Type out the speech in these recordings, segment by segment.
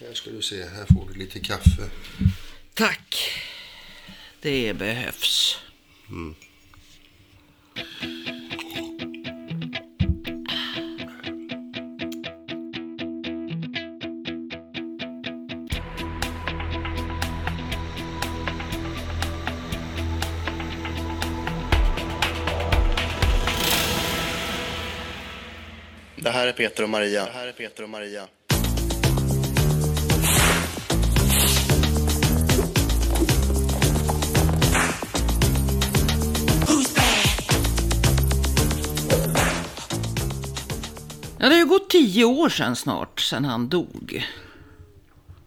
Här ska du se, här får du lite kaffe. Tack. Det behövs. Det här är Peter och Maria. Det här är Peter och Maria. Ja, det har ju gått tio år sedan snart, sedan han dog.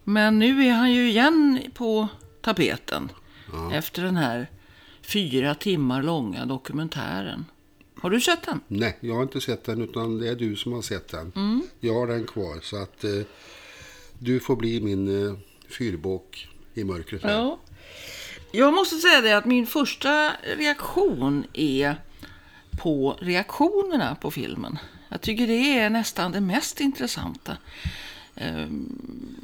Men nu är han ju igen på tapeten. Efter den här fyra timmar långa dokumentären. Har du sett den? Nej, jag har inte sett den utan det är du som har sett den. Jag har den kvar så att eh, du får bli min eh, fyrbåk i mörkret. här. Ja. Jag måste säga det att min första reaktion är på reaktionerna på filmen. Jag tycker det är nästan det mest intressanta. Ehm,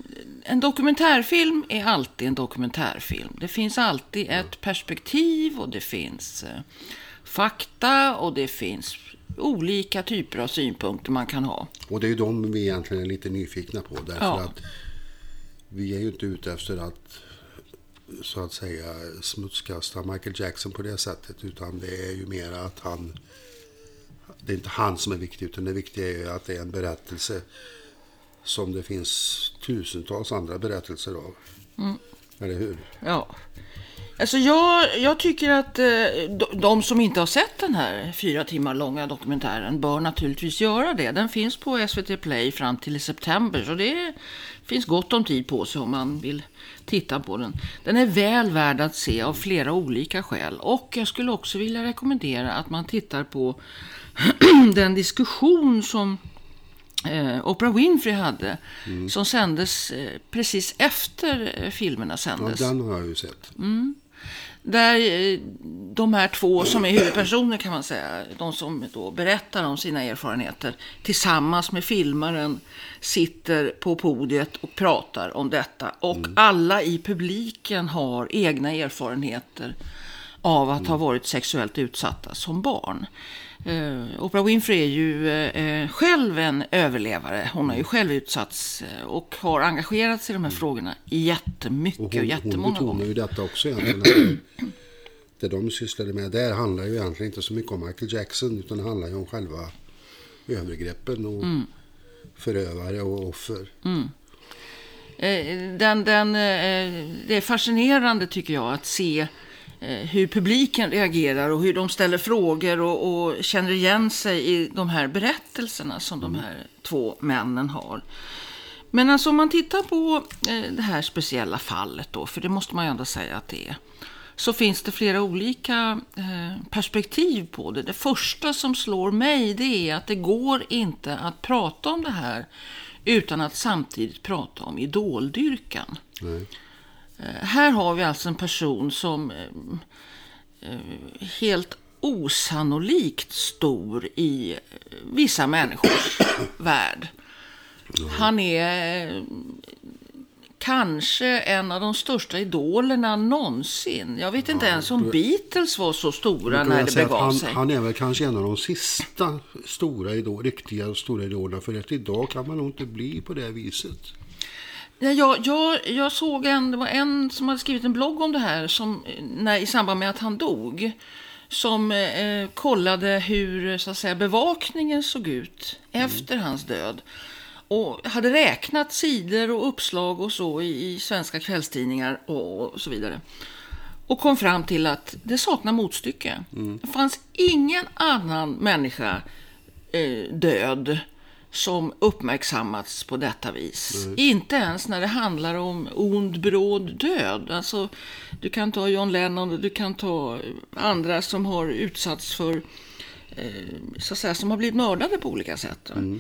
En dokumentärfilm är alltid en dokumentärfilm. Det finns alltid ett perspektiv och det finns eh, fakta och det finns olika typer av synpunkter man kan ha. Och det är ju de vi egentligen är lite nyfikna på. Därför Ja. att vi är ju inte ute efter att så att säga smutskasta Michael Jackson på det sättet. Utan det är ju mer att han... Det är inte han som är viktig utan det viktiga är att det är en berättelse som det finns tusentals andra berättelser av. Eller hur? Ja. Alltså jag, jag tycker att eh, de, de som inte har sett den här fyra timmar långa dokumentären bör naturligtvis göra det. Den finns på SVT Play fram till i september så det finns gott om tid på sig om man vill titta på den. Den är väl värd att se av flera olika skäl och jag skulle också vilja rekommendera att man tittar på den diskussion som eh, Oprah Winfrey hade som sändes eh, precis efter eh, filmerna Ja, sändes. den har jag ju sett. Där eh, de här två som är huvudpersoner kan man säga, de som då berättar om sina erfarenheter tillsammans med filmaren sitter på podiet och pratar om detta. Och alla i publiken har egna erfarenheter av att ha varit sexuellt utsatta som barn. Eh, Oprah Winfrey är ju eh, själv en överlevare. Hon har ju själv utsatts eh, och har engagerat sig i de här frågorna jättemycket och, Och hon, hon jättemånga betonar gånger. ju detta också egentligen. Det de sysslade med där handlar ju egentligen inte så mycket om Michael Jackson utan det handlar ju om själva övergreppen och förövare och offer. Eh, Den, den, eh, det är fascinerande tycker jag att se eh, hur publiken reagerar och hur de ställer frågor och, och känner igen sig i de här berättelserna som de här två männen har. Men alltså om man tittar på eh, det här speciella fallet då, för det måste man ju ändå säga att det är, så finns det flera olika eh, perspektiv på det. Det första som slår mig det är att det går inte att prata om det här utan att samtidigt prata om idoldyrkan. Nej. Eh, Här har vi alltså en person som eh, eh, helt osannolikt stor i vissa människors värld. Han är kanske en av de största idolerna någonsin. Jag vet inte ens om Beatles var så stora när det begav han, sig. han är väl kanske en av de sista stora idol, riktiga stora idolerna. För att idag kan man nog inte bli på det viset. Ja, jag, jag, jag såg en, det var en som hade skrivit en blogg om det här som, när, i samband med att han dog. Som eh, kollade hur så att säga, bevakningen såg ut efter hans död. Och hade räknat sidor och uppslag och så i, i svenska kvällstidningar och, och så vidare. Och kom fram till att det saknar motstycke. Det fanns ingen annan människa eh, död som uppmärksammats på detta vis. Inte ens när det handlar om ond, bråd död. Alltså, du kan ta John Lennon och du kan ta andra som har utsatts för, eh, så att säga, som har blivit mördade på olika sätt. va.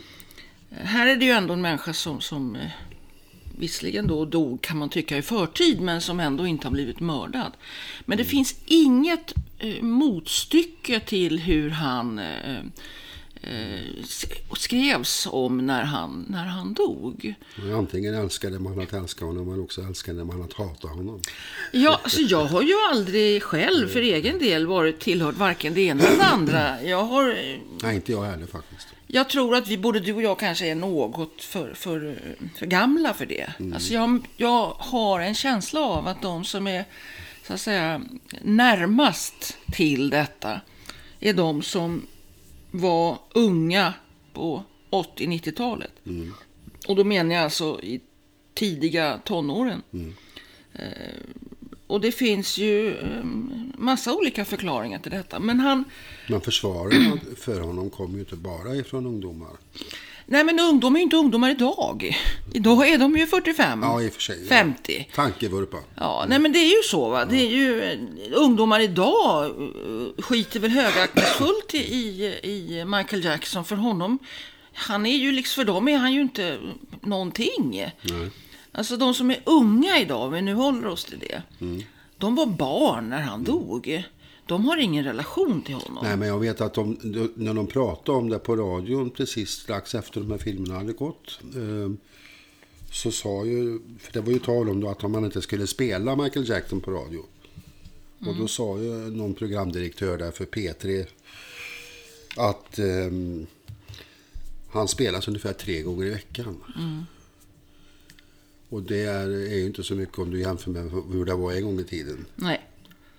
Här är det ju ändå en människa som, som eh, visserligen då dog kan man tycka i förtid, men som ändå inte har blivit mördad. Men det finns inget eh, motstycke till hur han eh, skrevs om när han, när han dog. Antingen älskade man att älska honom men också älskade man att hata honom. Ja, alltså jag har ju aldrig själv för egen del varit tillhört varken det ena eller det andra. Jag har Nej, inte jag heller faktiskt. Jag tror att vi, både du och jag kanske är något för, för, för gamla för det. Mm. Alltså jag, jag har en känsla av att de som är så att säga, närmast till detta är de som var unga på 80-90-talet. Mm. Och då menar jag alltså i tidiga tonåren. Mm. Eh, och det finns ju eh, massa olika förklaringar till detta. Men han... Men försvaret för honom kommer ju inte bara ifrån ungdomar. Nej, men ungdom är ju inte ungdomar idag. Idag är de ju 45, ja, i och för sig, 50. Ja. Tankevurpa. Ja, nej men det är ju så va. Det är ju, ungdomar idag eh, skiter väl högaktningsfullt i, i Michael Jackson. För honom, han är ju liksom, för dem är han ju inte någonting. Nej. Alltså de som är unga idag, vi nu håller oss till det. Mm. De var barn när han dog. De har ingen relation till honom. Nej, men jag vet att de, när de pratade om det på radion precis strax efter de här filmerna hade gått. Eh, så sa ju, för det var ju tal om då att man inte skulle spela Michael Jackson på radio. Mm. Och då sa ju någon programdirektör där för P3 att eh, han spelas ungefär tre gånger i veckan. Mm. Och det är, är ju inte så mycket om du jämför med hur det var en gång i tiden. Nej.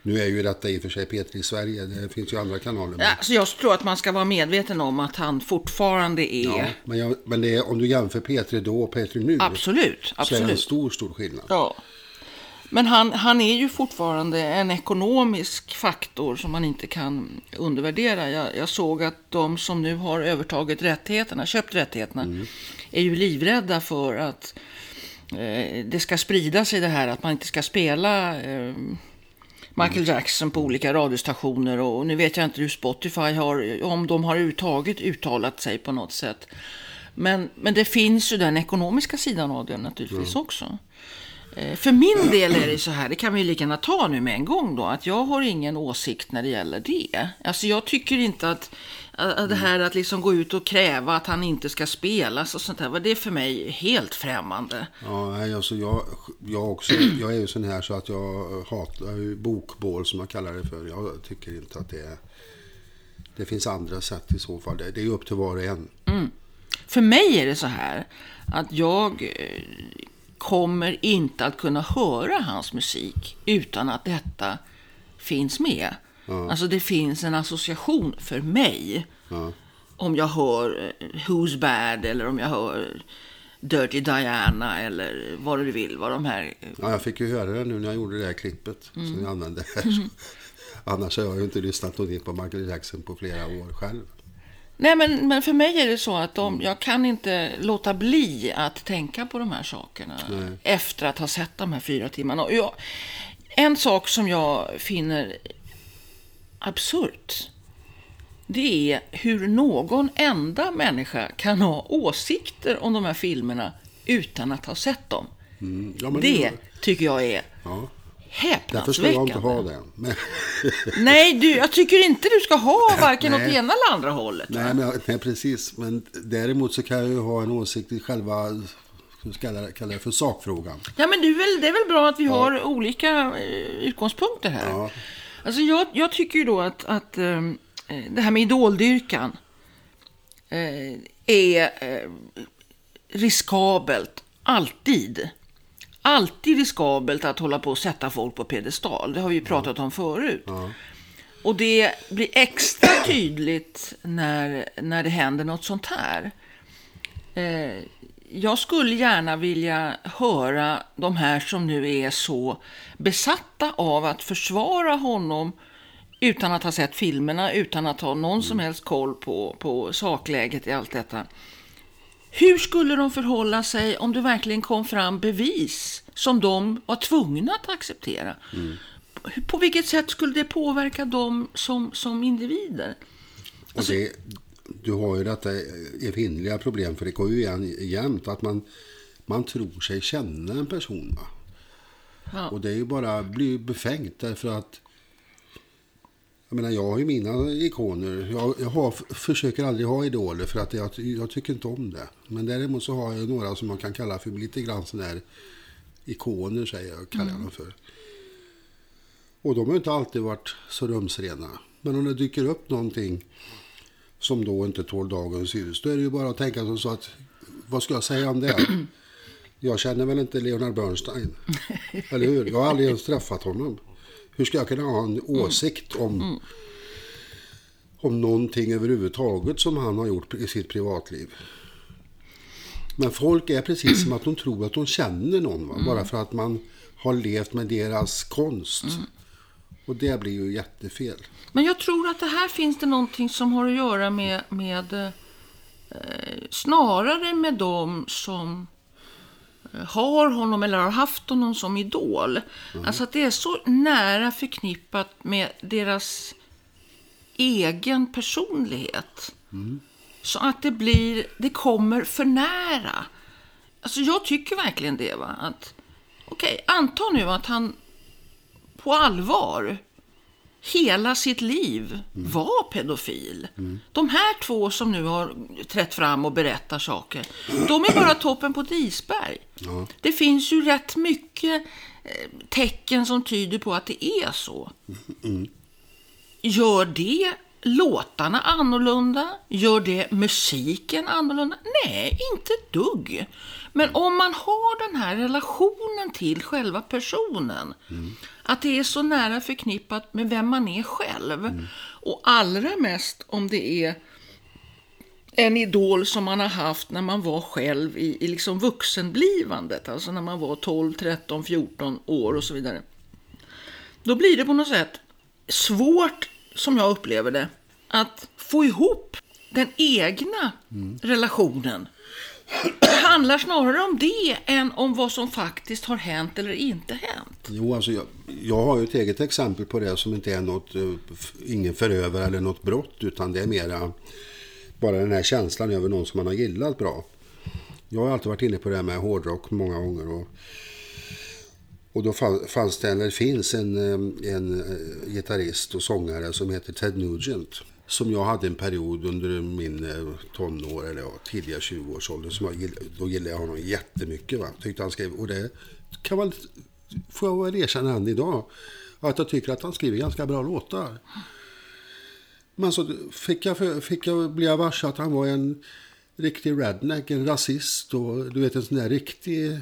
Nu är ju detta i och för sig P3 i Sverige. Det finns ju andra kanaler. Ja, så jag tror att man ska vara medveten om att han fortfarande är... Ja, men, jag, men är, om du jämför P3 då och P3 nu. Absolut, absolut. Så är det en stor, stor skillnad. Ja. Men han, han är ju fortfarande en ekonomisk faktor som man inte kan undervärdera. Jag, jag såg att de som nu har övertagit rättigheterna, köpt rättigheterna, mm. är ju livrädda för att eh, det ska sprida sig det här att man inte ska spela eh, Michael Jackson på olika radiostationer och nu vet jag inte hur Spotify har, om de har uttaget uttalat sig på något sätt. Men, men det finns ju den ekonomiska sidan av det naturligtvis mm. också. Eh, för min del är det så här, det kan vi lika gärna ta nu med en gång då, att jag har ingen åsikt när det gäller det. Alltså jag tycker inte att det här att liksom gå ut och kräva att han inte ska spelas och sånt där, det är för mig helt främmande. Ja, alltså jag, jag, också, jag är ju sån här så att jag hatar bokbål som jag kallar det för. Jag tycker inte att det är... Det finns andra sätt i så fall. Det, det är upp till var och en. Mm. För mig är det så här att jag eh, kommer inte att kunna höra hans musik utan att detta finns med. Ja. Alltså det finns en association för mig. Ja. Om jag hör eh, Who's Bad eller om jag hör Dirty Diana eller vad du vill. Vad de här... Ja, jag fick ju höra det nu när jag gjorde det här klippet mm. som jag använde här. Mm. Annars har jag ju inte lyssnat någonting på Michael Jackson på flera år själv. Nej, men, men för mig är det så att de, jag kan inte låta bli att tänka på de här sakerna Nej. efter att ha sett de här fyra timmarna. Och jag, en sak som jag finner absurt, det är hur någon enda människa kan ha åsikter om de här filmerna utan att ha sett dem. Mm. Ja, det, det tycker jag är ja. Häpnadsväckande. Därför ska jag inte ha det. Men... nej, du, jag tycker inte du ska ha varken åt ena eller andra hållet. Nej, men, nej, precis. Men däremot så kan jag ju ha en åsikt i själva kallar, kallar det för sakfrågan. Ja, men du, det är väl bra att vi ja. har olika eh, utgångspunkter här. Ja. Alltså, jag, jag tycker ju då att, att äh, det här med idoldyrkan äh, är äh, riskabelt, alltid alltid riskabelt att hålla på och sätta folk på pedestal. Det har vi pratat ja. om förut. Ja. Och det blir extra tydligt när, när det händer något sånt här. Jag skulle gärna vilja höra de här som nu är så besatta av att försvara honom utan att ha sett filmerna, utan att ha någon som helst koll på, på sakläget i allt detta. Hur skulle de förhålla sig om det verkligen kom fram bevis som de var tvungna att acceptera? Mm. På vilket sätt skulle det påverka dem som, som individer? Alltså, det, du har ju detta evinnerliga problem, för det går ju igen jämt, att man, man tror sig känna en person. Ja. Och det är ju bara blir befängt därför att Jag menar, jag har ju mina ikoner. Jag, jag har, försöker aldrig ha idoler för att jag, jag tycker inte om det. Men däremot så har jag några som man kan kalla för lite grann sådana här ikoner, säger jag, kallar jag dem för. Och de har inte alltid varit så rumsrena. Men om det dyker upp någonting som då inte tål dagens ljus, då är det ju bara att tänka som så att, vad ska jag säga om det? Jag känner väl inte Leonard Bernstein, eller hur? Jag har aldrig ens träffat honom. Hur ska jag kunna ha en åsikt om, om någonting överhuvudtaget som han har gjort i sitt privatliv? Men folk är precis som att de tror att de känner någon, va? bara för att man har levt med deras konst. Och det blir ju jättefel. Men jag tror att det här finns det någonting som har att göra med, med eh, snarare med de som eh, har honom eller har haft honom som idol. Alltså att det är så nära förknippat med deras egen personlighet. Så att det blir, det kommer för nära. Alltså jag tycker verkligen det. Va? Att, okej, anta nu att han på allvar hela sitt liv var pedofil. De här två som nu har trätt fram och berättar saker, de är bara toppen på ett isberg. Det finns ju rätt mycket eh, tecken som tyder på att det är så. Gör det låtarna annorlunda? Gör det musiken annorlunda? Nej, inte dugg. Men om man har den här relationen till själva personen, att det är så nära förknippat med vem man är själv, och allra mest om det är en idol som man har haft när man var själv i, i liksom vuxenblivandet, alltså när man var 12, 13, 14 år och så vidare. Då blir det på något sätt svårt, som jag upplever det, att få ihop den egna relationen. Det handlar snarare om det än om vad som faktiskt har hänt eller inte hänt. Jo, alltså jag, jag har ju ett eget exempel på det som inte är något, eh, ingen förövare eller något brott, utan det är mera bara den här känslan över någon som man har gillat bra. Jag har alltid varit inne på det här med hårdrock många gånger. Och, och då fanns det, eller finns en, eh, en eh, gitarrist och sångare som heter Ted Nugent. Som jag hade en period under min eh, tonår, eller ja, tidiga 20-årsålder, som jag gillade, då gillade jag honom jättemycket. Va? Tyckte han skrev, och det kan man, får jag väl erkänna än idag, att jag tycker att han skriver ganska bra låtar. Men så fick jag, fick jag bli varse att han var en riktig redneck, en rasist och du vet en sån där riktig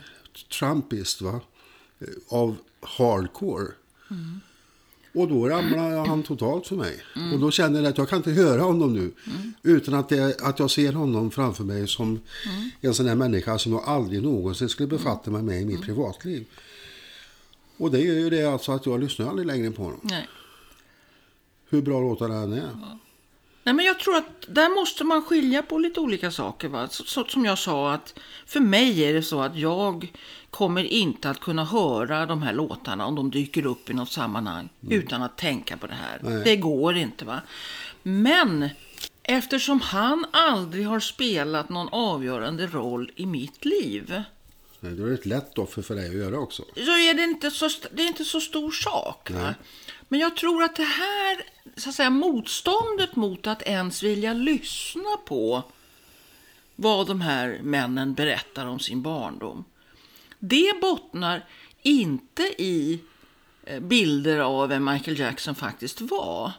trumpist va. Av hardcore. Mm. Och då ramlade han totalt för mig. Och då känner jag att jag kan inte höra honom nu. Utan att, det, att jag ser honom framför mig som en sån här människa som jag aldrig någonsin skulle befatta mig med i mitt privatliv. Och det gör ju det alltså att jag lyssnar aldrig längre på honom. Nej. Hur bra låtar han är. Nej, men jag tror att där måste man skilja på lite olika saker. Va? Så, så, som jag sa, att för mig är det så att jag kommer inte att kunna höra de här låtarna om de dyker upp i något sammanhang utan att tänka på det här. Nej. Det går inte. va. Men eftersom han aldrig har spelat någon avgörande roll i mitt liv Nej, Då är det ett lätt offer för dig att göra också. så är det inte så, det är inte så stor sak. Men jag tror att det här så att säga, motståndet mot att ens vilja lyssna på vad de här männen berättar om sin barndom. Det bottnar inte i eh, bilder av vem Michael Jackson faktiskt var.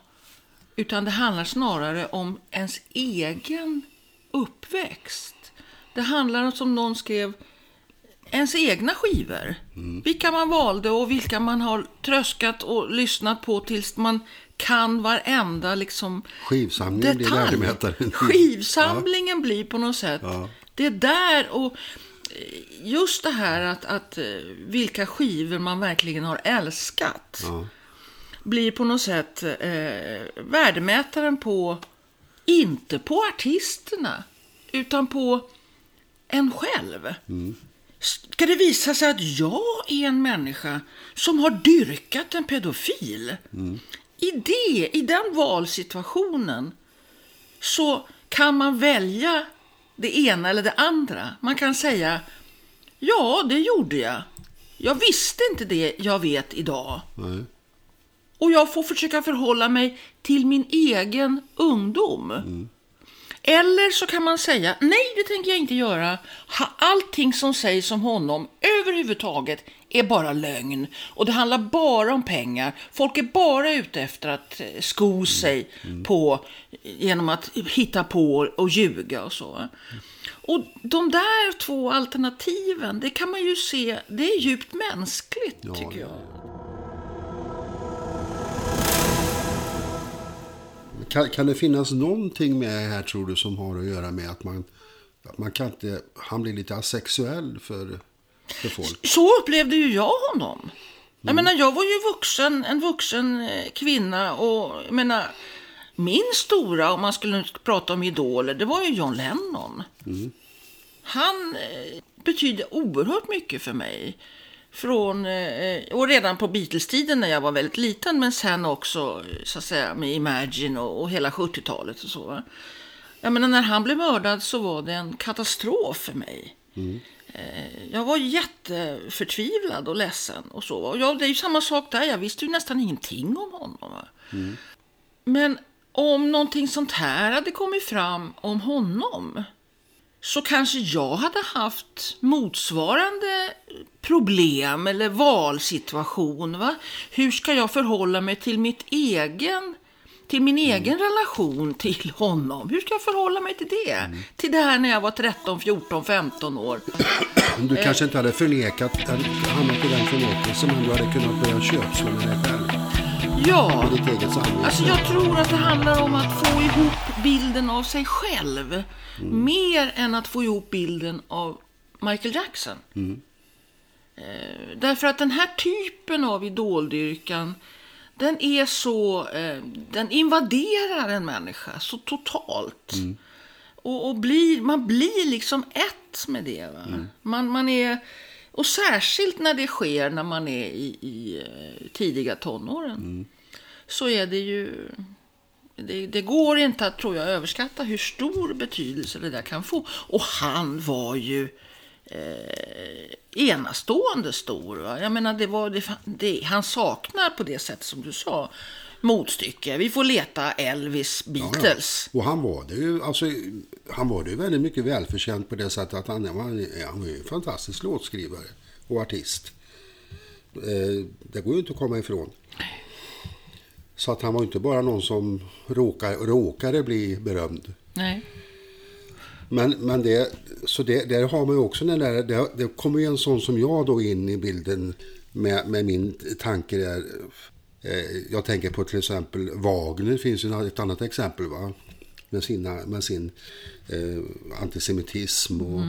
Utan det handlar snarare om ens egen uppväxt. Det handlar om, som någon skrev, ens egna skivor. Vilka man valde och vilka man har tröskat och lyssnat på tills man kan varenda liksom Skivsamlingen blir detalj. värdemätaren. Skivsamlingen blir på något sätt. Ja. Det är där och eh, just det här att, att eh, vilka skivor man verkligen har älskat Ja. blir på något sätt eh, värdemätaren på, inte på artisterna, utan på en själv. Ska det visa sig att jag är en människa som har dyrkat en pedofil? I, det, I den valsituationen så kan man välja det ena eller det andra. Man kan säga, ja, det gjorde jag. Jag visste inte det jag vet idag. Nej. Och jag får försöka förhålla mig till min egen ungdom. Eller så kan man säga, nej det tänker jag inte göra. Allting som sägs om honom överhuvudtaget är bara lögn. Och det handlar bara om pengar. Folk är bara ute efter att eh, sko sig på, genom att hitta på och ljuga och så. Och de där två alternativen, det kan man ju se, det är djupt mänskligt tycker jag. Kan, kan det finnas någonting med det här tror du som har att göra med att man, att man kan inte, han blir lite asexuell för, för folk? Så upplevde ju jag honom. Jag menar, jag var ju vuxen, en vuxen eh, kvinna och jag menar, min stora, om man skulle prata om idoler, det var ju John Lennon. Han eh, betydde oerhört mycket för mig. Från, eh, och redan på Beatles-tiden när jag var väldigt liten, men sen också eh, så att säga med Imagine och, och hela 70-talet och så. Jag menar, när han blev mördad så var det en katastrof för mig. Eh, Jag var jätteförtvivlad och ledsen och så. Och jag, det är ju samma sak där, jag visste ju nästan ingenting om honom. va. Men om någonting sånt här hade kommit fram om honom så kanske jag hade haft motsvarande problem eller valsituation. Va? Hur ska jag förhålla mig till mitt egen till min egen relation till honom. Hur ska jag förhålla mig till det? Till det här när jag var 13, 14, 15 år. Du kanske inte hade förnekat, hamnat i den förnekelsen, men du hade kunnat börja köpslå med dig själv. Ja. Alltså jag tror att det handlar om att få ihop bilden av sig själv. Mer än att få ihop bilden av Michael Jackson. Eh, därför att den här typen av idoldyrkan, den är så, eh, den invaderar en människa så totalt. Och, och blir, man blir liksom ett med det. Va? Man, man är, och särskilt när det sker när man är i, i eh, tidiga tonåren. Så är det ju... Det, det går inte att, tror jag, överskatta hur stor betydelse det där kan få. Och han var ju eh, enastående stor. Va? Jag menar, det var, det, det, han saknar på det sätt som du sa motstycke. Vi får leta Elvis Beatles. Och han var det ju, alltså, han var det ju väldigt mycket välförtjänt på det sättet att han, han, han var ju en fantastisk låtskrivare och artist. Eh, det går ju inte att komma ifrån. Så att han var inte bara någon som råkar, råkade bli berömd. Nej. Men, men det, så det, där har man ju också den där, det, det kommer ju en sån som jag då in i bilden med, med min tanke där. Eh, jag tänker på till exempel Wagner, finns ju ett annat exempel va? Med, sina, med sin eh, antisemitism och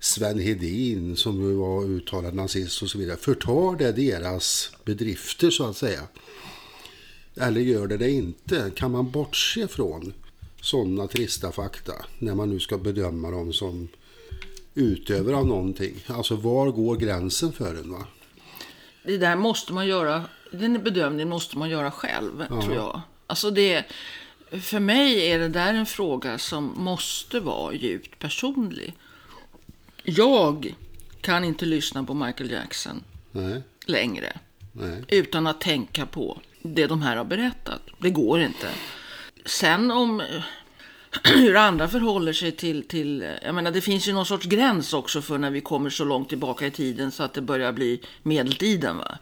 Sven Hedin som ju var uttalad nazist och så vidare. Förtar det deras bedrifter så att säga? Eller gör det det inte? Kan man bortse från sådana trista fakta när man nu ska bedöma dem som utövare av någonting? Alltså var går gränsen för en? Va? Det där måste man göra, den bedömningen måste man göra själv, tror jag. Alltså det, för mig är det där en fråga som måste vara djupt personlig. Jag kan inte lyssna på Michael Jackson Nej, längre nej. utan att tänka på det de här har berättat. Det går inte. Sen om eh, hur andra förhåller sig till, till... Jag menar, det finns ju någon sorts gräns också för när vi kommer så långt tillbaka i tiden så att det börjar bli medeltiden. Va?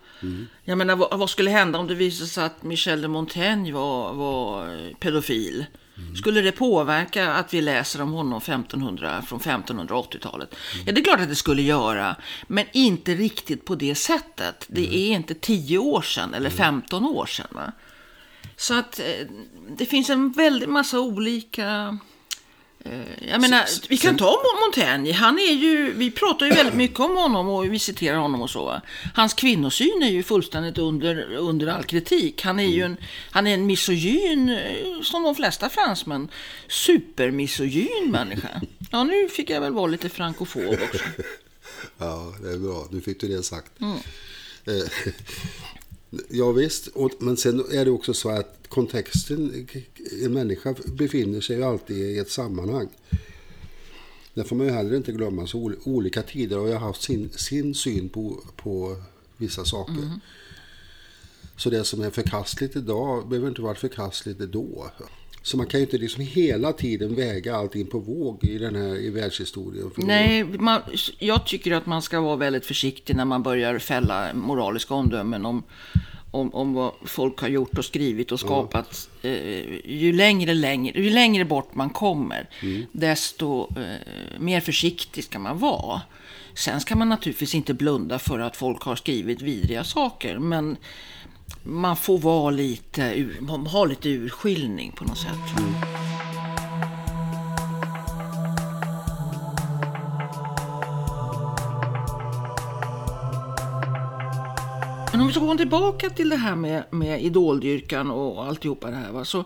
Jag menar, vad, vad skulle hända om det visade sig att Michel de Montaigne var, var eh, pedofil? Skulle det påverka att vi läser om honom 1500, från 1580-talet? Ja, det är klart att det skulle göra, men inte riktigt på det sättet. Det är inte 10 år sedan eller 15 år sedan. Va? Så att eh, det finns en väldig massa olika... eh, Jag menar, vi kan ta Mon- Montaigne. Han är ju, vi pratar ju väldigt mycket om honom och vi citerar honom och så. Hans kvinnosyn är ju fullständigt under, under all kritik. Han är ju en, han är en misogyn, eh, som de flesta fransmän, supermisogyn människa. Ja, nu fick jag väl vara lite frankofob också. Ja, det är bra. Nu fick du det sagt. Eh, Ja visst, men sen är det också så att kontexten, en människa befinner sig ju alltid i ett sammanhang. Det får man ju heller inte glömma. Så ol- olika tider har ju haft sin, sin syn på, på vissa saker. Så det som är förkastligt idag behöver inte vara förkastligt då. Så man kan ju inte liksom hela tiden väga allting på våg i den här i världshistorien. Nej, man, jag tycker att man ska vara väldigt försiktig när man börjar fälla moraliska omdömen om, om, om vad folk har gjort och skrivit och skapat. Eh, ju, längre, längre, ju längre bort man kommer, desto eh, mer försiktig ska man vara. Sen ska man naturligtvis inte blunda för att folk har skrivit vidriga saker, men man får vara lite, ha lite urskiljning på något sätt. Men om vi ska gå tillbaka till det här med, med idoldyrkan och alltihopa det här. Va? Så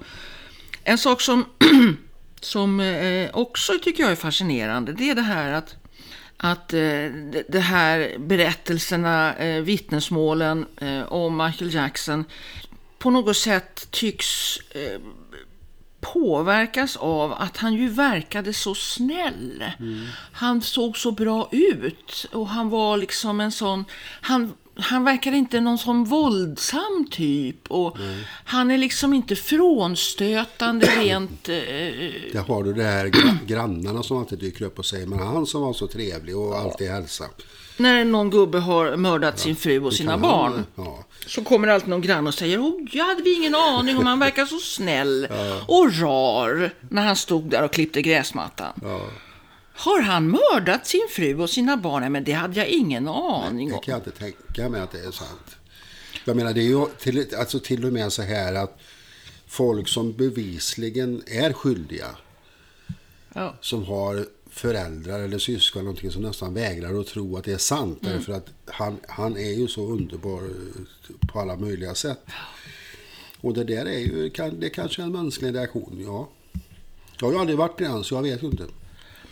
en sak som, som eh, också tycker jag är fascinerande, det är det här att, att eh, det, här berättelserna, eh, vittnesmålen eh, om Michael Jackson på något sätt tycks eh, påverkas av att han ju verkade så snäll. Han såg så bra ut och han var liksom en sån... Han, han verkade inte någon sån våldsam typ och han är liksom inte frånstötande rent... Eh, Där har du det här gra- grannarna som alltid dyker upp och säger men han som var så trevlig och alltid hälsa. när någon gubbe har mördat sin fru och sina barn. Han, ja. Så kommer alltid någon granne och säger oh, jag hade vi ingen aning om han verkar så snäll och rar när han stod där och klippte gräsmattan. Har han mördat sin fru och sina barn? Nej, men det hade jag ingen aning Det om. kan jag inte tänka mig att det är sant. Jag menar det är ju till, alltså till och med så här att folk som bevisligen är skyldiga Ja. som har föräldrar eller syskon eller någonting som nästan vägrar att tro att det är sant. Därför att han, han är ju så underbar eh, på alla möjliga sätt. Och det där är ju det kanske är en mänsklig reaktion, ja. Jag har ju aldrig varit i den så jag vet ju inte.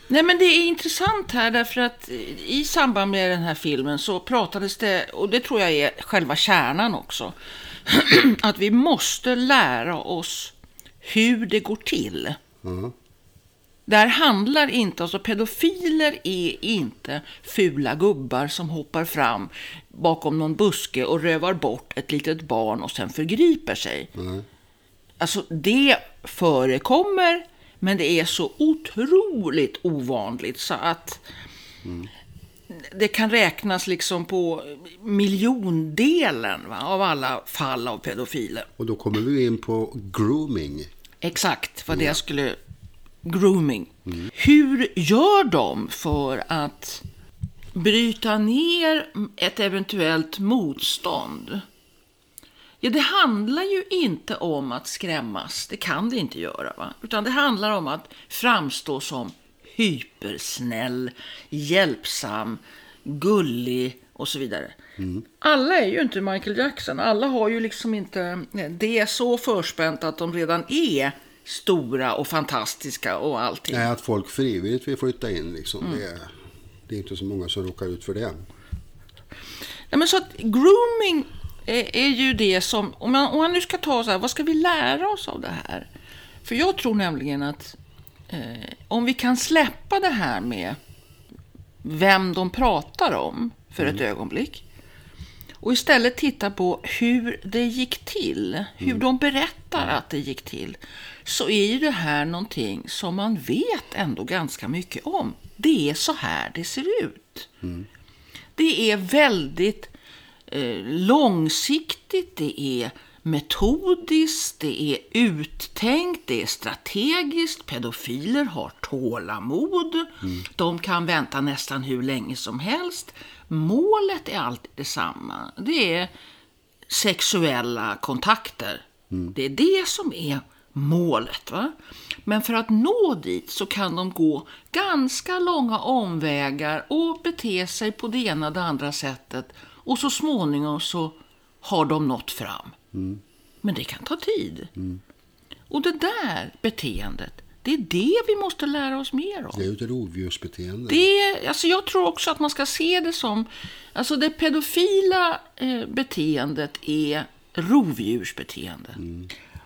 Nej, men det är intressant här därför att i samband med den här filmen så pratades det, och det tror jag är själva kärnan också, att vi måste lära oss hur det går till. Det här handlar inte, alltså pedofiler är inte fula gubbar som hoppar fram bakom någon buske och rövar bort ett litet barn och sen förgriper sig. Nej. Alltså det förekommer, men det är så otroligt ovanligt så att det kan räknas liksom på miljondelen va, av alla fall av pedofiler. Och då kommer vi in på grooming. Exakt vad det skulle... Grooming. Hur gör de för att bryta ner ett eventuellt motstånd? Ja, det handlar ju inte om att skrämmas. Det kan det inte göra. Va? Utan det handlar om att framstå som hypersnäll, hjälpsam, gullig och så vidare. Alla är ju inte Michael Jackson. Alla har ju liksom inte det så förspänt att de redan är stora och fantastiska och allting. Nej, att folk frivilligt vill flytta in liksom. Det, är, det är inte så många som råkar ut för det. Nej, men så att grooming är, är ju det som, om man, om man nu ska ta så här, vad ska vi lära oss av det här? För jag tror nämligen att eh, om vi kan släppa det här med vem de pratar om för ett ögonblick och istället titta på hur det gick till, hur de berättar att det gick till, så är ju det här någonting som man vet ändå ganska mycket om. Det är så här det ser ut. Det är väldigt långsiktigt, det är metodiskt, det är uttänkt, det är strategiskt. Pedofiler har tålamod. De kan vänta nästan hur länge som helst. Målet är alltid detsamma. Det är sexuella kontakter. Det är det som är målet. Va? Men för att nå dit så kan de gå ganska långa omvägar och bete sig på det ena och det andra sättet. Och så småningom så har de nått fram. Men det kan ta tid. Och det där beteendet, det är det vi måste lära oss mer om. Det är ju ett rovdjursbeteende. Det, alltså jag tror också att man ska se det som... Alltså det pedofila eh, beteendet är rovdjursbeteende.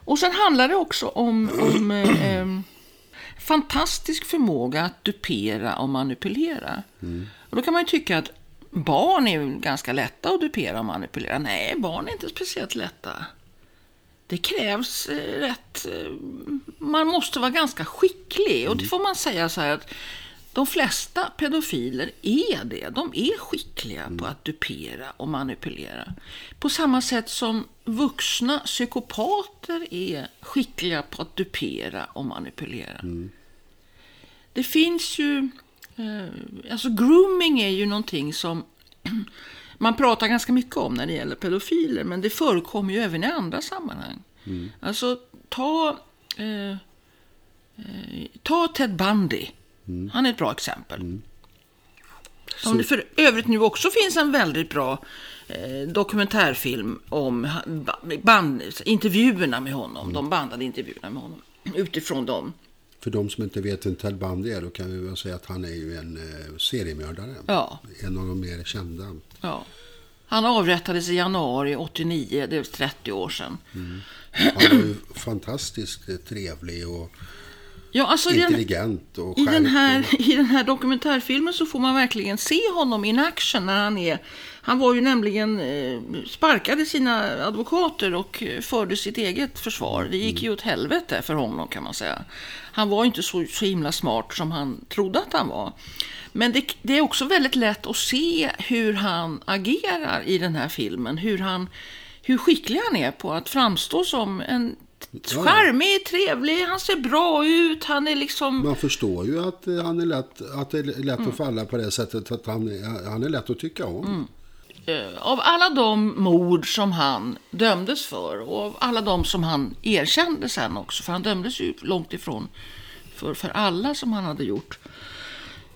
Och sen handlar det också om, om eh, eh, fantastisk förmåga att dupera och manipulera. Och då kan man ju tycka att barn är ju ganska lätta att dupera och manipulera. Nej, barn är inte speciellt lätta. Det krävs eh, rätt... Eh, man måste vara ganska skicklig. Och det får man säga så här att de flesta pedofiler är det. De är skickliga på att dupera och manipulera. På samma sätt som vuxna psykopater är skickliga på att dupera och manipulera. Det finns ju... Eh, alltså grooming är ju någonting som man pratar ganska mycket om när det gäller pedofiler. Men det förekommer ju även i andra sammanhang. Alltså ta... Eh, eh, ta Ted Bundy. Han är ett bra exempel. Som det för övrigt nu också finns en väldigt bra eh, dokumentärfilm om band, intervjuerna med honom. De bandade intervjuerna med honom. Utifrån dem. För de som inte vet vem Ted Bundy är, då kan vi väl säga att han är ju en eh, seriemördare. Ja. En av de mer kända. Ja. Han avrättades i januari 89, det är 30 år sedan. Han var ju fantastiskt eh, trevlig och Ja, alltså intelligent och i, den här, och- I den här dokumentärfilmen så får man verkligen se honom in action när han är... Han var ju nämligen eh, sparkade sina advokater och eh, förde sitt eget försvar. Det gick ju åt helvete för honom kan man säga. Han var inte så, så himla smart som han trodde att han var. Men det, det är också väldigt lätt att se hur han agerar i den här filmen. Hur, han, hur skicklig han är på att framstå som en charmig, trevlig, han ser bra ut, han är liksom... Man förstår ju att, eh, han är lätt, att det är lätt Mm. att falla på det sättet att han, är- han är lätt att tycka om. Eh, av alla de mord som han dömdes för och av alla de som han erkände sen också, för han dömdes ju långt ifrån för, för alla som han hade gjort,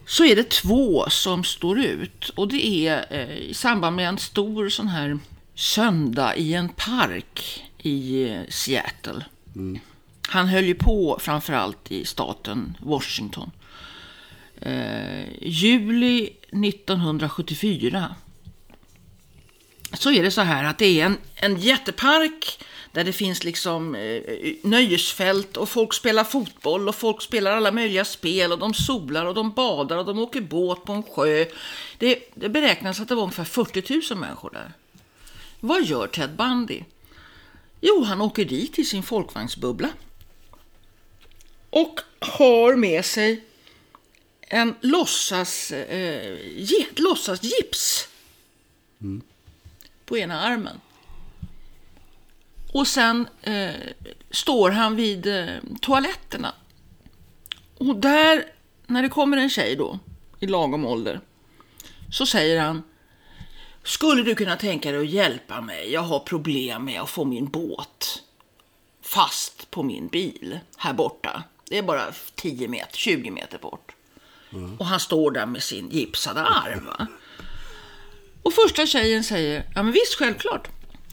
så är det två som står ut. Och det är eh, i samband med en stor sån här söndag i en park i eh, Seattle. Han höll ju på framförallt i staten Washington. Eh, juli 1974 så är det så här att det är en, en jättepark där det finns liksom eh, eh, nöjesfält och folk spelar fotboll och folk spelar alla möjliga spel och de solar och de badar och de åker båt på en sjö. Det, det beräknas att det var ungefär 40 000 människor där. Vad gör Ted Bundy? Jo, han åker dit till sin folkvagnsbubbla och har med sig en låtsas, eh, låtsas gips mm på ena armen. Och sen eh, står han vid eh, toaletterna. Och där, när det kommer en tjej då, i lagom ålder, så säger han Skulle du kunna tänka dig att hjälpa mig? Jag har problem med att få min båt fast på min bil här borta. Det är bara 10 meter, 20 meter bort. Och han står där med sin gipsade arm. Va? Och första tjejen säger, ja men visst självklart.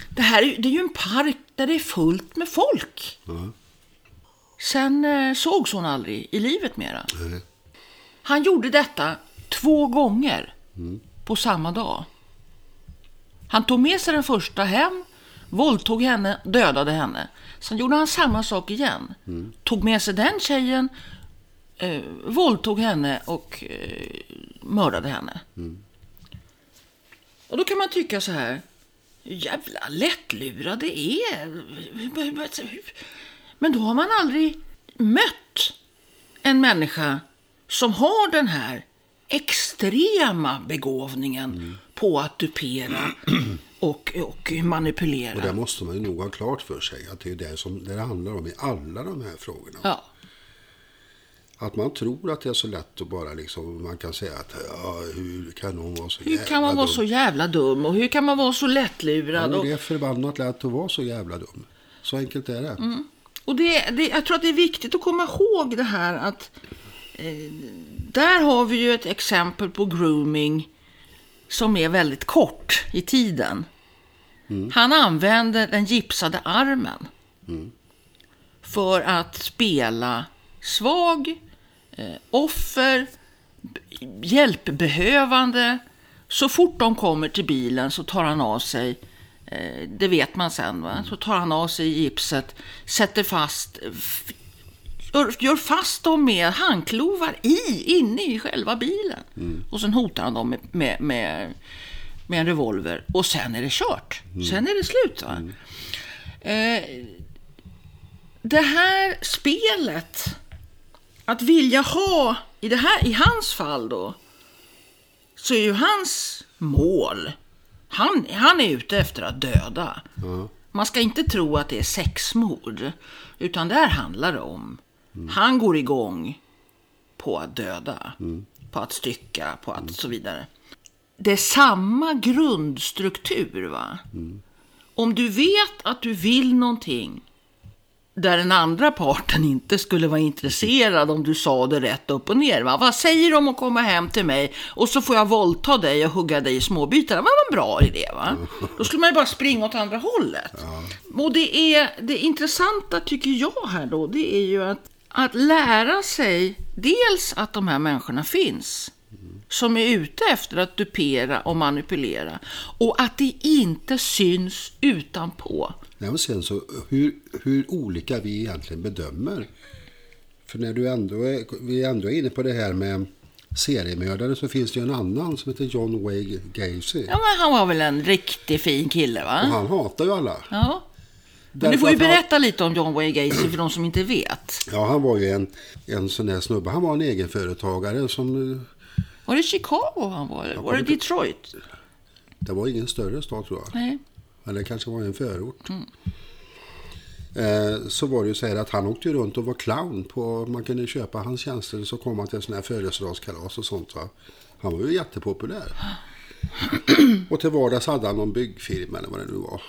Det här är, det är ju en park där det är fullt med folk. Sen eh, sågs hon aldrig i livet mera. Nej. Han gjorde detta två gånger på samma dag. Han tog med sig den första hem, våldtog henne, dödade henne. Sen gjorde han samma sak igen. Tog med sig den tjejen, eh, våldtog henne och eh, mördade henne. Och då kan man tycka så här, hur jävla lättlurad det är. Men då har man aldrig mött en människa som har den här extrema begåvningen på att dupera och, och manipulera. Och det måste man ju nog ha klart för sig att det är det som det handlar om i alla de här frågorna. Ja. Att man tror att det är så lätt att bara liksom, man kan säga att ja, hur kan någon vara så Hur jävla kan man vara dum? så jävla dum och hur kan man vara så Ja, lättlurad? men och, det är förbannat lätt att vara så jävla dum. Så enkelt är det. Mm. Och det, det, jag tror att det är viktigt att komma ihåg det här att eh, där har vi ju ett exempel på grooming som är väldigt kort i tiden. Han använde den gipsade armen för att spela svag, offer, b- hjälpbehövande. Så fort de kommer till bilen så tar han av sig, eh, det vet man sen, va? så tar han av sig gipset, sätter fast, gör, fast dem med handklovar i, inne i själva bilen. Och sen hotar han dem med, med, med, med en revolver. Och sen är det kört. Sen är det slut. Va? Eh, det här spelet, att vilja ha, i, det här, i hans fall då, så är ju hans mål, han, han är ute efter att döda. Man ska inte tro att det är sexmord, utan det här handlar om, han går igång på att döda, på att stycka, på att så vidare. Det är samma grundstruktur va? Om du vet att du vill någonting där den andra parten inte skulle vara intresserad om du sa det rätt upp och ner. Va? Vad säger du om att komma hem till mig och så får jag våldta dig och hugga dig i småbitar? Det var en bra idé va? Då skulle man ju bara springa åt andra hållet. Och det, är, det intressanta tycker jag här då, det är ju att, att lära sig dels att de här människorna finns som är ute efter att dupera och manipulera och att det inte syns utanpå. Nej, och sen så hur, hur olika vi egentligen bedömer. För när du ändå är, vi ändå är inne på det här med seriemördare så finns det ju en annan som heter John Wayne Gacy. Ja, men han var väl en riktigt fin kille Och va? han hatar ju alla. Ja. Men du får ju att han- berätta lite om John Wayne Gacy för de som inte vet. Ja, han var ju en, en sån där snubbe. Han var en egenföretagare som... Var det Chicago han var? Var det Detroit? Det var ingen större stad tror jag. Nej. Eller det kanske var en förort. Eh, så var det ju så här att han åkte ju runt och var clown. på Man kunde köpa hans tjänster så kom han till sådana här födelsedagskalas och sånt. Va? Han var ju jättepopulär. och till vardags hade han någon byggfirma eller vad det nu var.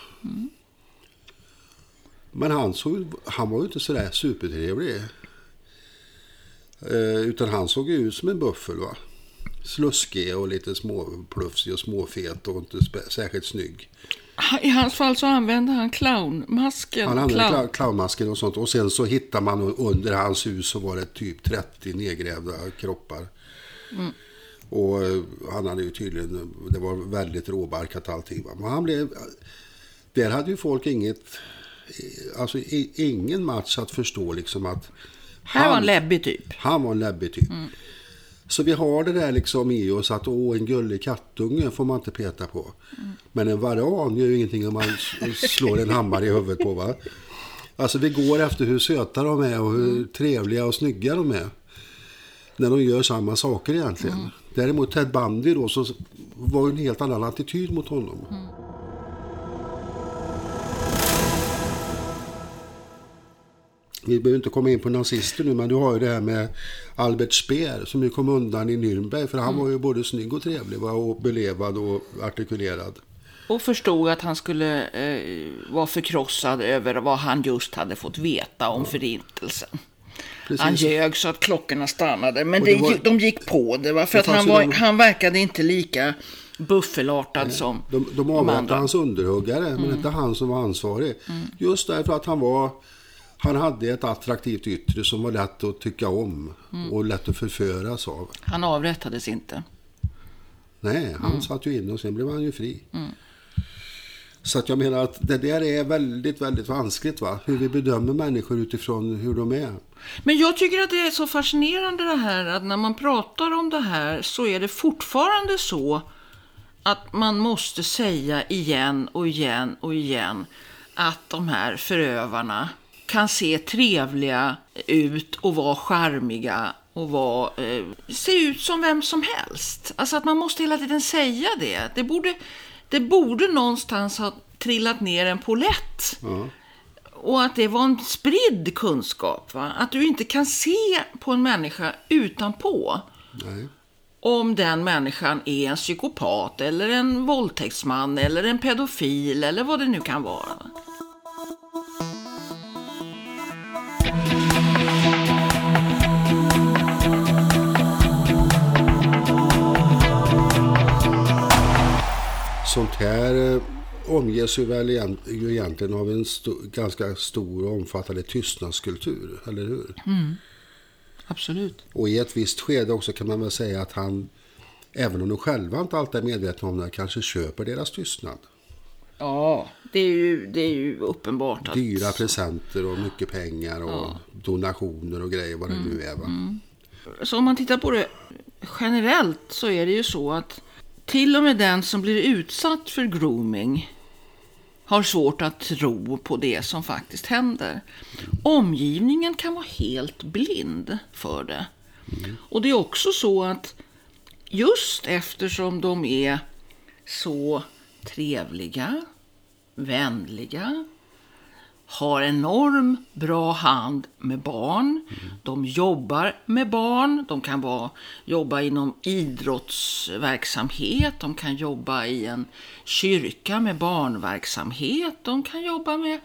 Men han, såg, han var ju inte sådär supertrevlig. Eh, utan han såg ju ut som en buffel. va. Sluskig och lite småplufsig och småfet och inte särskilt snygg. I hans fall så använde han clownmasken. Han använde Clown. clown. clownmasken och sånt. Och sen så hittar man under hans hus så var det typ 30 nedgrävda kroppar. Och eh, han hade ju tydligen, det var väldigt råbarkat allting. Men han blev, där hade ju folk inget, alltså i- ingen match att förstå liksom att Här var en läbbig typ. han var en läbbig typ. Så vi har det där liksom i oss att åh, en gullig kattunge får man inte peta på. Men en varan gör ju ingenting om man slår en hammare i huvudet på va. Alltså vi går efter hur söta de är och hur trevliga och snygga de är. När de gör samma saker egentligen. Däremot Ted Bundy då så var en helt annan attityd mot honom. Vi behöver inte komma in på nazister nu, men du har ju det här med Albert Speer som ju kom undan i Nürnberg. För han var ju både snygg och trevlig och belevad och artikulerad. Och förstod att han skulle eh, vara förkrossad över vad han just hade fått veta om förintelsen. Precis. Han ljög så att klockorna stannade. Men det det var- de gick på det. Va? För Det att han, var, de- han verkade inte lika buffelartad som De, de de andra. hans underhuggare, men inte han som var ansvarig. Just därför att han var... Han hade ett attraktivt yttre som var lätt att tycka om och lätt att förföras av. Han avrättades inte. Nej, han satt ju inne och sen blev han ju fri. Så att jag menar att det där är väldigt, väldigt vanskligt va. Hur vi bedömer människor utifrån hur de är. Men jag tycker att det är så fascinerande det här att när man pratar om det här så är det fortfarande så att man måste säga igen och igen och igen att de här förövarna kan se trevliga ut och vara charmiga och vara, eh, se ut som vem som helst. Alltså att man måste hela tiden säga det. Det borde, det borde någonstans ha trillat ner en polett. Ja. Och att det var en spridd kunskap. Va? Att du inte kan se på en människa utanpå Nej. om den människan är en psykopat eller en våldtäktsman eller en pedofil eller vad det nu kan vara. Sånt här eh, omges ju väl ju egentligen av en sto- ganska stor och omfattande tystnadskultur, eller hur? Absolut. Och i ett visst skede också kan man väl säga att han, även om de själva inte alltid är medvetna om det, kanske köper deras tystnad. Ja, det är ju, det är ju uppenbart att... Dyra presenter och mycket pengar och donationer och grejer vad det Mm. nu är. Va? Så om man tittar på det generellt så är det ju så att till och med den som blir utsatt för grooming har svårt att tro på det som faktiskt händer. Omgivningen kan vara helt blind för det. Och det är också så att just eftersom de är så trevliga, vänliga, har enorm bra hand med barn. De jobbar med barn. De kan vara, jobba inom idrottsverksamhet. De kan jobba i en kyrka med barnverksamhet. De kan jobba med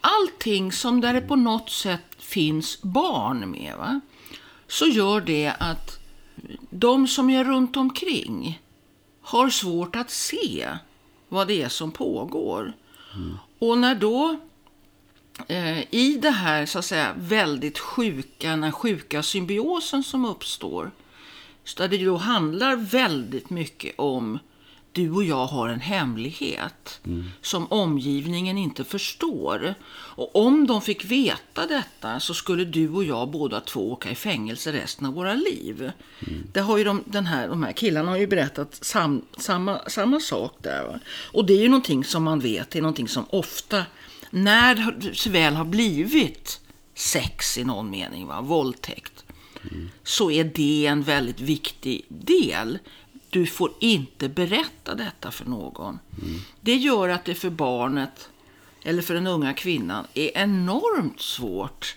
allting som där det på något sätt finns barn med. Va? Så gör det att de som är runt omkring har svårt att se vad det är som pågår. Och när då i det här så att säga väldigt sjuka, den här sjuka symbiosen som uppstår, så där det då handlar väldigt mycket om du och jag har en hemlighet som omgivningen inte förstår. Och om de fick veta detta så skulle du och jag båda två åka i fängelse resten av våra liv. Det har ju de, den här, de här killarna har ju berättat sam, samma, samma sak där. Va? Och det är ju någonting som man vet, det är någonting som ofta, när det väl har blivit sex i någon mening, va? våldtäkt, så är det en väldigt viktig del. Du får inte berätta detta för någon. Det gör att det för barnet, eller för den unga kvinnan, är enormt svårt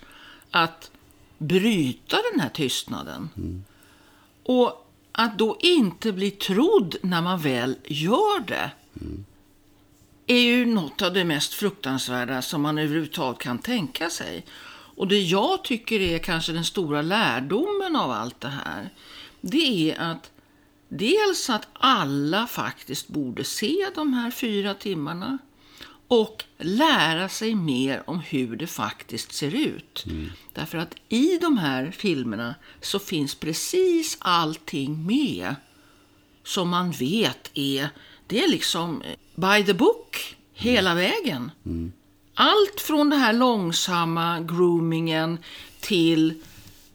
att bryta den här tystnaden. Och att då inte bli trodd när man väl gör det är ju något av det mest fruktansvärda som man överhuvudtaget kan tänka sig. Och det jag tycker är kanske den stora lärdomen av allt det här, det är att dels att alla faktiskt borde se de här fyra timmarna och lära sig mer om hur det faktiskt ser ut. Därför att i de här filmerna så finns precis allting med som man vet är, det är liksom eh, by the book hela vägen. Allt från det här långsamma groomingen till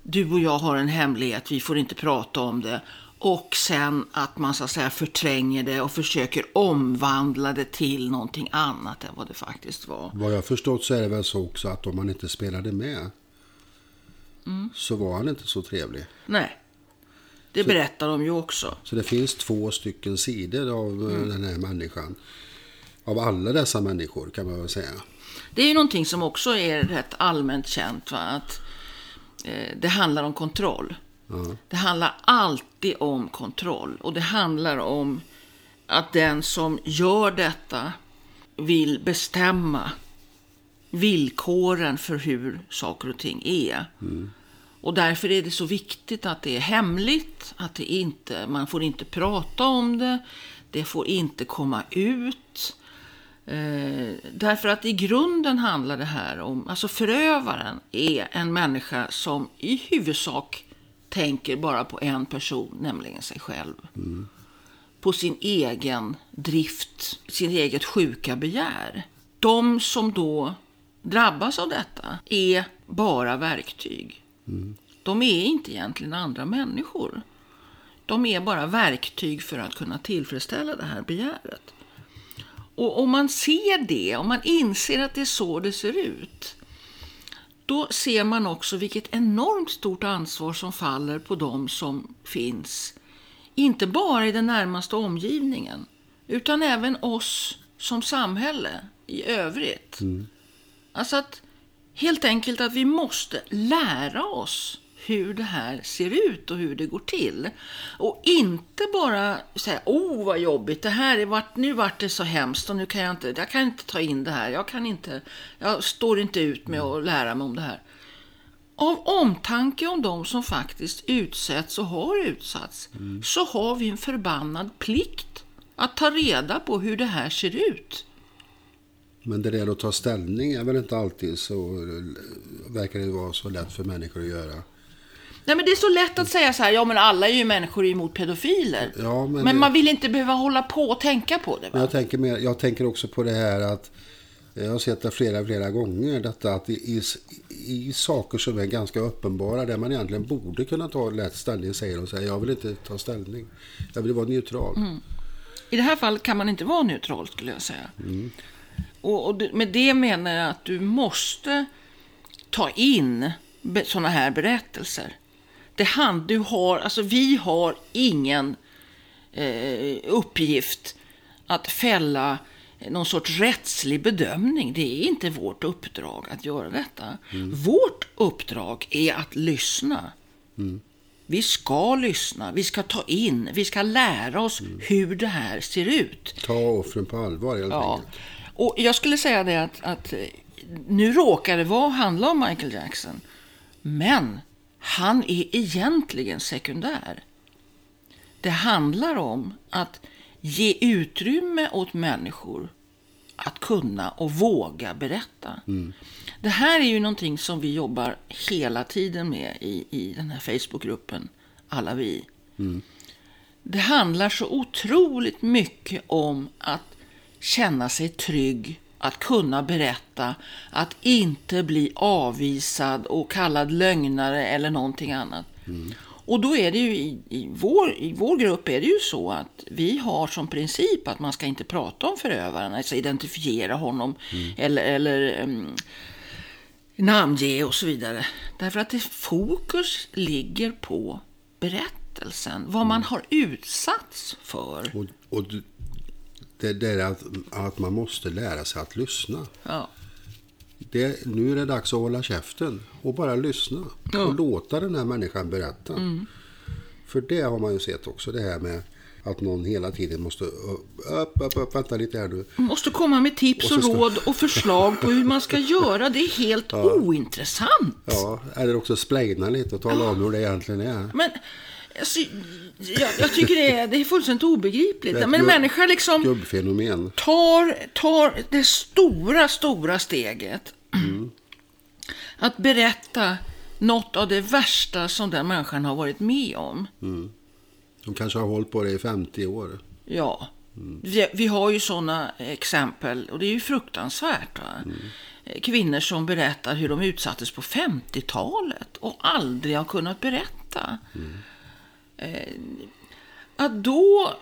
du och jag har en hemlighet, vi får inte prata om det. Och sen att man så att säga förtränger det och försöker omvandla det till någonting annat än vad det faktiskt var. Vad jag förstått så är det väl så också att om man inte spelade med Mm. så var han inte så trevlig. Nej, det berättar de ju också. Så det finns två stycken sidor av eh, Mm. den här människan. Av alla dessa människor kan man väl säga. Det är ju någonting som också är rätt allmänt känt, va? att eh, det handlar om kontroll. Det handlar alltid om kontroll och det handlar om att den som gör detta vill bestämma villkoren för hur saker och ting är. Och därför är det så viktigt att det är hemligt, att det inte, man får inte prata om det, det får inte komma ut. Eh, därför att i grunden handlar det här om, alltså förövaren är en människa som i huvudsak tänker bara på en person, nämligen sig själv. På sin egen drift, sin eget sjuka begär. De som då drabbas av detta är bara verktyg. De är inte egentligen andra människor. De är bara verktyg för att kunna tillfredsställa det här begäret. Och om man ser det, om man inser att det är så det ser ut, då ser man också vilket enormt stort ansvar som faller på de som finns, inte bara i den närmaste omgivningen, utan även oss som samhälle i övrigt. Alltså att helt enkelt att vi måste lära oss hur det här ser ut och hur det går till. Och inte bara säga, oh vad jobbigt, det här är vart, nu vart det så hemskt och nu kan jag inte, jag kan inte ta in det här, jag kan inte, jag står inte ut med att lära mig om det här. Av omtanke om de som faktiskt utsätts och har utsatts, så har vi en förbannad plikt att ta reda på hur det här ser ut. Men det där att ta ställning är väl inte alltid så, verkar det vara så lätt för människor att göra. Nej, men det är så lätt att säga så här, ja men alla är ju människor emot pedofiler. Ja, men men man vill inte behöva hålla på och tänka på det. Va? jag tänker, mer, jag tänker också på det här att jag har sett det flera, flera gånger. Detta att i, i, saker som är ganska uppenbara där man egentligen borde kunna ta lätt ställning säger de så här, jag vill inte ta ställning. Jag vill vara neutral. I det här fallet kan man inte vara neutral skulle jag säga. Och, och det- med det menar jag att du måste ta in sådana här berättelser. Det hand, du har, alltså vi har ingen eh, uppgift att fälla någon sorts rättslig bedömning. Det är inte vårt uppdrag att göra detta. Vårt uppdrag är att lyssna. Vi ska lyssna, vi ska ta in, vi ska lära oss hur det här ser ut. Ta offren på allvar helt Ja. enkelt. Och jag skulle säga det att, att eh, nu råkar det vara handla om Michael Jackson. Men han är egentligen sekundär. Det handlar om att ge utrymme åt människor att kunna och våga berätta. Det här är ju någonting som vi jobbar hela tiden med i, i den här Facebookgruppen, Alla vi. Det handlar så otroligt mycket om att känna sig trygg, att kunna berätta, att inte bli avvisad och kallad lögnare eller någonting annat. Och då är det ju i, i, vår, i vår grupp är det ju så att vi har som princip att man ska inte prata om förövaren, alltså identifiera honom eller, eller um, namnge och så vidare. Därför att det fokus ligger på berättelsen, vad man har utsatts för. Och, och det, det är att, att man måste lära sig att lyssna. Ja. Det, nu är det dags att hålla käften och bara lyssna. Och låta den här människan berätta. För det har man ju sett också, det här med att någon hela tiden måste... Upp, upp, upp, vänta lite här nu. Måste komma med tips Och och, råd och förslag på hur man ska göra. Det är helt ointressant. Ja, eller också splaina lite och tala om hur det egentligen är. Men alltså, jag, jag tycker det är, det är fullständigt obegripligt. Men en människa liksom Gubbfenomen. tar, tar det stora, stora steget att berätta något av det värsta som den människan har varit med om. De kanske har hållit på det i 50 år. Ja, vi, vi har ju sådana exempel och det är ju fruktansvärt. Va? Kvinnor som berättar hur de utsattes på 50-talet och aldrig har kunnat berätta. Eh, att då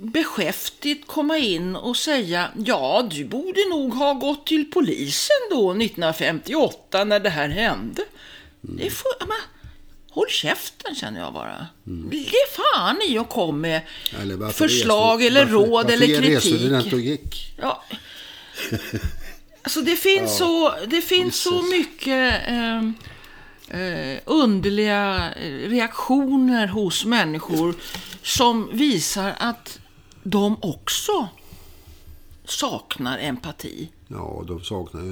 beskäftigt komma in och säga ja, du borde nog ha gått till polisen då 1958 när det här hände. Det är för, men, håll käften känner jag bara. Ge fan i och kom med Eller varför förslag reste- eller varför- råd varför eller kritik. och gick? Ja. Alltså det finns så, det finns så mycket eh, eh, underliga eh, reaktioner hos människor som visar att de också saknar empati. Ja, de saknar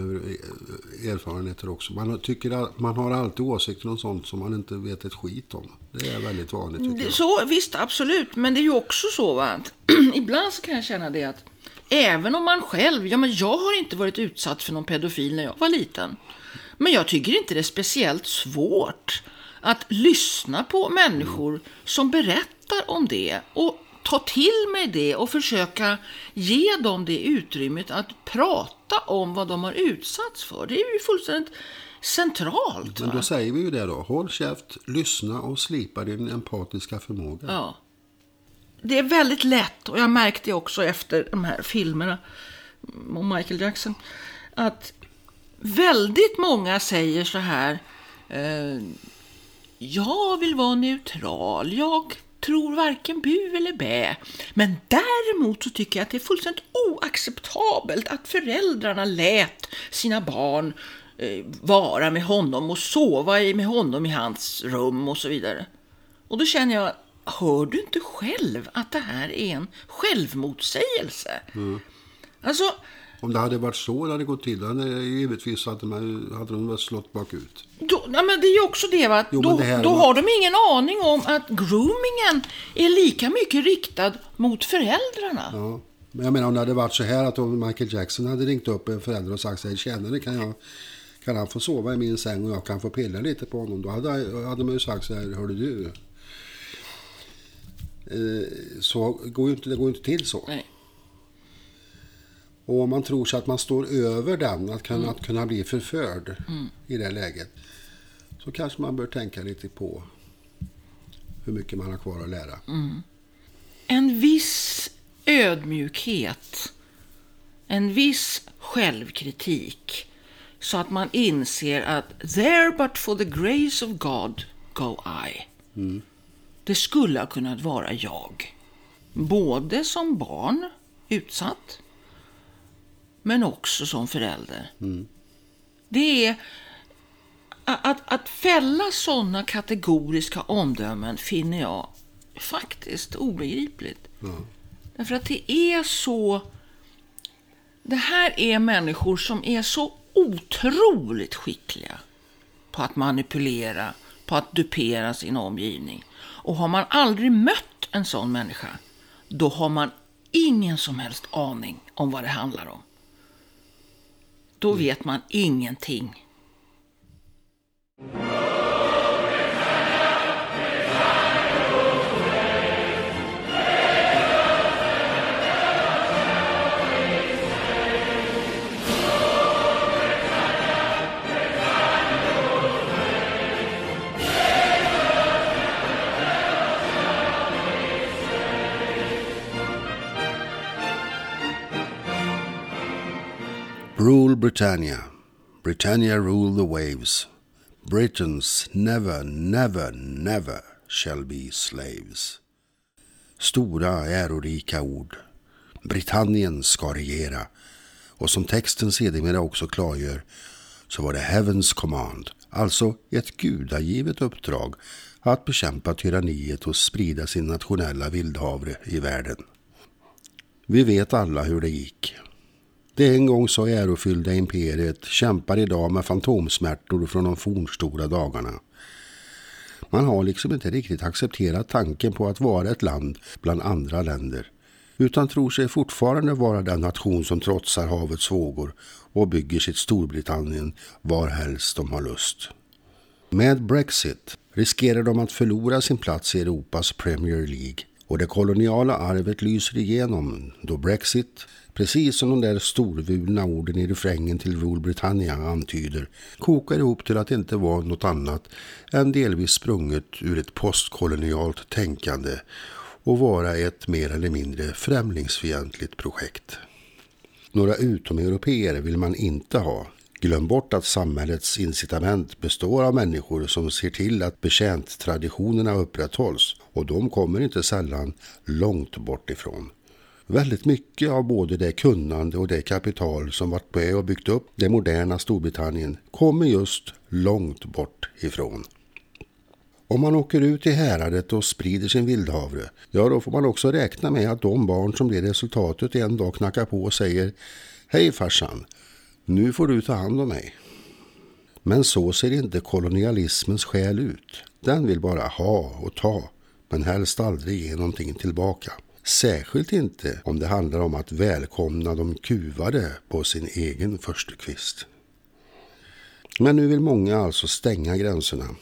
erfarenheter också. Man tycker att man har alltid åsikter om sånt som man inte vet ett skit om. Det är väldigt vanligt tycker jag. Så, visst, absolut. Men det är ju också så va, att ibland så kan jag känna det att även om man själv, ja men jag har inte varit utsatt för någon pedofil när jag var liten. Men jag tycker inte det är speciellt svårt att lyssna på människor som berättar om det och ta till mig det och försöka ge dem det utrymmet att prata om vad de har utsatts för. Det är ju fullständigt centralt. Men Va? då säger vi ju det då. Håll käft, lyssna och slipa din empatiska förmåga. Ja. Det är väldigt lätt, och jag märkte också efter de här filmerna om Michael Jackson, att väldigt många säger så här, eh, jag vill vara neutral, jag tror varken bu eller bä. Men däremot så tycker jag att det är fullständigt oacceptabelt att föräldrarna lät sina barn eh, vara med honom och sova med honom i hans rum och så vidare. Och då känner jag, hör du inte själv att det här är en självmotsägelse? Alltså, Om det hade varit så det hade gått till, då hade givetvis hade, man, hade de väl slått bakut. då, men det är ju också det va, Jo, då, det då har de ingen aning om att groomingen är lika mycket riktad mot föräldrarna. Ja. Men jag menar om det hade varit så här att om Michael Jackson hade ringt upp en förälder och sagt så här, tjänare kan jag, kan han få sova i min säng och jag kan få pilla lite på honom. Då hade, hade man ju sagt så här, hörde du. Eh, så går ju inte, det går ju inte till så. Nej. Och om man tror sig att man står över den, att kunna, att kunna bli förförd i det läget. Så kanske man bör tänka lite på hur mycket man har kvar att lära. En viss ödmjukhet, en viss självkritik så att man inser att there but for the grace of God go I. Det skulle ha kunnat vara jag. Både som barn, utsatt, men också som förälder. Det är att, att fälla sådana kategoriska omdömen finner jag faktiskt obegripligt. Därför att det är så... Det här är människor som är så otroligt skickliga på att manipulera, på att dupera sin omgivning. Och har man aldrig mött en sån människa, då har man ingen som helst aning om vad det handlar om. Då vet man ingenting. Rule Britannia. Britannia rule the waves. Britons never, never, never shall be slaves. Stora, ärorika ord. Britannien ska regera. Och som texten sedermera också klargör så var det Heavens command, alltså ett gudagivet uppdrag att bekämpa tyranniet och sprida sin nationella vildhavre i världen. Vi vet alla hur det gick. Det en gång så ärofyllda imperiet kämpar idag med fantomsmärtor från de fornstora dagarna. Man har liksom inte riktigt accepterat tanken på att vara ett land bland andra länder utan tror sig fortfarande vara den nation som trotsar havets vågor och bygger sitt Storbritannien varhelst de har lust. Med Brexit riskerar de att förlora sin plats i Europas Premier League och det koloniala arvet lyser igenom då Brexit, precis som de där storvulna orden i refrängen till Rule Britannia antyder, kokar ihop till att inte vara något annat än delvis sprunget ur ett postkolonialt tänkande och vara ett mer eller mindre främlingsfientligt projekt. Några utomeuropeer vill man inte ha. Glöm bort att samhällets incitament består av människor som ser till att betjänttraditionerna upprätthålls och de kommer inte sällan långt bort ifrån. Väldigt mycket av både det kunnande och det kapital som varit med och byggt upp det moderna Storbritannien kommer just långt bort ifrån. Om man åker ut i häradet och sprider sin vildhavre, ja då får man också räkna med att de barn som blir resultatet en dag knackar på och säger Hej farsan, nu får du ta hand om mig. Men så ser inte kolonialismens själ ut. Den vill bara ha och ta, men helst aldrig ge någonting tillbaka. Särskilt inte om det handlar om att välkomna de kuvade på sin egen förstukvist. Men nu vill många alltså stänga gränserna.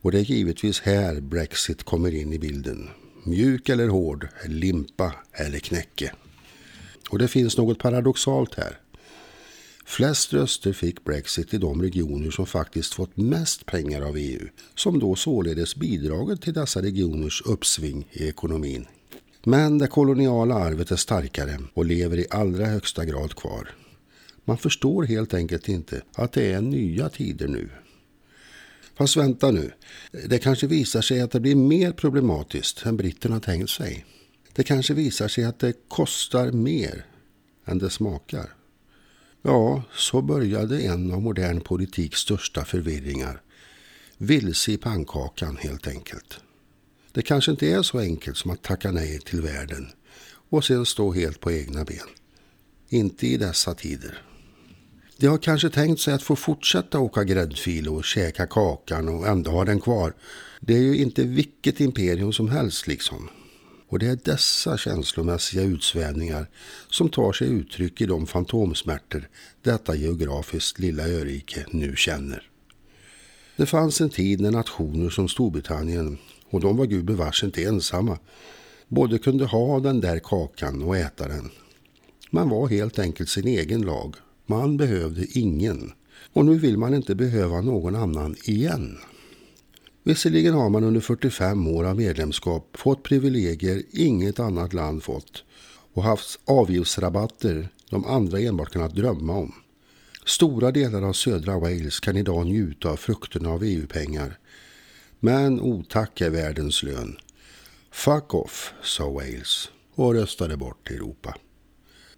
Och det är givetvis här Brexit kommer in i bilden. Mjuk eller hård, limpa eller knäcke. Och det finns något paradoxalt här. Flest röster fick Brexit i de regioner som faktiskt fått mest pengar av EU, som då således bidragit till dessa regioners uppsving i ekonomin. Men det koloniala arvet är starkare och lever i allra högsta grad kvar. Man förstår helt enkelt inte att det är nya tider nu. Fast vänta nu, det kanske visar sig att det blir mer problematiskt än britterna tänkt sig. Det kanske visar sig att det kostar mer än det smakar. Ja, så började en av modern politiks största förvirringar. Vilse i pannkakan helt enkelt. Det kanske inte är så enkelt som att tacka nej till världen och sen stå helt på egna ben. Inte i dessa tider. De har kanske tänkt sig att få fortsätta åka gräddfil och käka kakan och ändå ha den kvar. Det är ju inte vilket imperium som helst liksom. Och det är dessa känslomässiga utsvävningar som tar sig uttryck i de fantomsmärtor detta geografiskt lilla örike nu känner. Det fanns en tid när nationer som Storbritannien, och de var gubevars inte ensamma, både kunde ha den där kakan och äta den. Man var helt enkelt sin egen lag. Man behövde ingen. Och nu vill man inte behöva någon annan igen. Visserligen har man under 45 år av medlemskap fått privilegier inget annat land fått och haft avgiftsrabatter de andra enbart kunnat drömma om. Stora delar av södra Wales kan idag njuta av frukterna av EU-pengar. Men otack är världens lön. Fuck off, sa Wales och röstade bort Europa.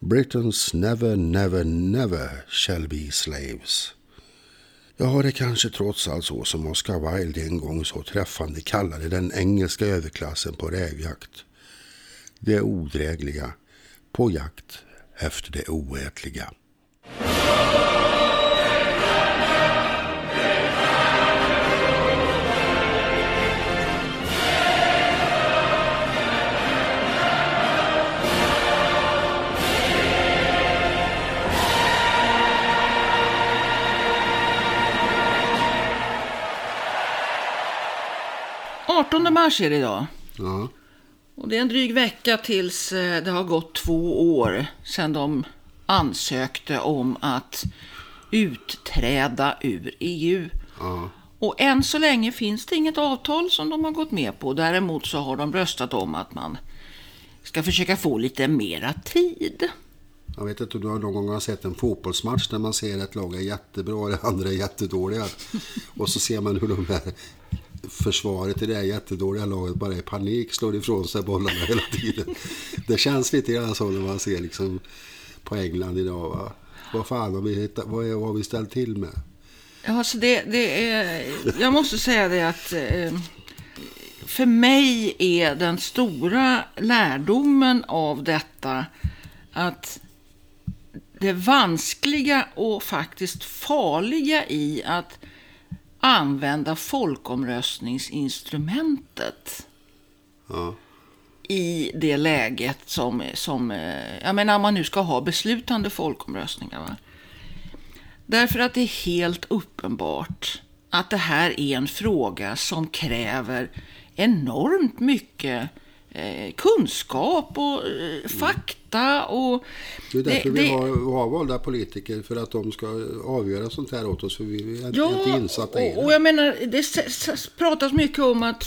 Britons never, never, never shall be slaves. Ja, det kanske trots allt så som Oscar Wilde en gång så träffande kallade den engelska överklassen på rävjakt. Det odrägliga på jakt efter det oätliga. 18 mars är det idag. Ja. Och det är en dryg vecka tills eh, det har gått två år sedan de ansökte om att utträda ur EU. Ja. Och än så länge finns det inget avtal som de har gått med på. Däremot så har de röstat om att man ska försöka få lite mera tid. Jag vet inte om du har någon gång sett en fotbollsmatch där man ser ett lag är jättebra och det andra är jättedåliga. Och så ser man hur de här försvaret i det här jättedåliga laget bara i panik slår ifrån sig bollarna hela tiden. Det känns lite grann så när man ser liksom på England idag. Va? Vad fan har vi, hittat, vad, är, vad har vi ställt till med? Ja, alltså det, det är, jag måste säga det att eh, för mig är den stora lärdomen av detta att det vanskliga och faktiskt farliga i att använda folkomröstningsinstrumentet Ja. i det läget som, som eh, jag menar, man nu ska ha beslutande folkomröstningar. Va? Därför att det är helt uppenbart att det här är en fråga som kräver enormt mycket eh, kunskap och eh, fakta. Och Det är därför det- vi det- har, har valda politiker, för att de ska avgöra sånt här åt oss, för vi är Ja, inte insatta i och, och det. jag menar, det pratas mycket om att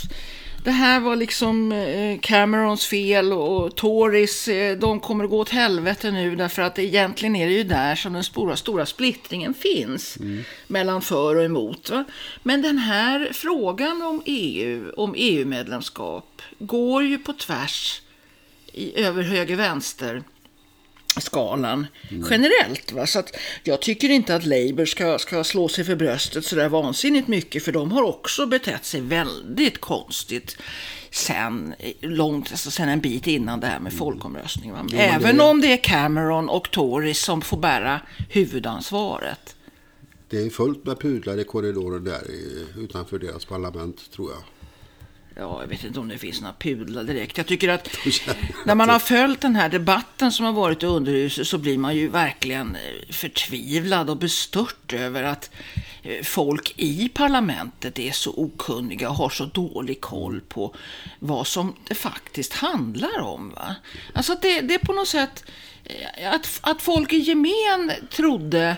det här var liksom eh, Camerons fel och Tories, eh, de kommer att gå åt helvete nu därför att egentligen är det ju där som den stora, stora splittringen finns mellan för och emot. Va? Men den här frågan om EU, om EU-medlemskap, går ju på tvärs i, över höger-vänster skalan generellt. Va? Så att jag tycker inte att Labour ska, ska slå sig för bröstet så där vansinnigt mycket för de har också betett sig väldigt konstigt sen, långt, alltså sen en bit innan det här med folkomröstning. Va? men Även det- om det är Cameron och Tories som får bära huvudansvaret. Det är fullt med pudlar i korridoren där utanför deras parlament, tror jag. Ja, jag vet inte om det finns några pudlar direkt. Jag tycker att när man har följt den här debatten som har varit i underhuset så blir man ju verkligen eh, förtvivlad och bestört över att eh, folk i parlamentet är så okunniga och har så dålig koll på vad som det faktiskt handlar om. Va? Alltså det, det är på något sätt eh, att, att folk i gemen trodde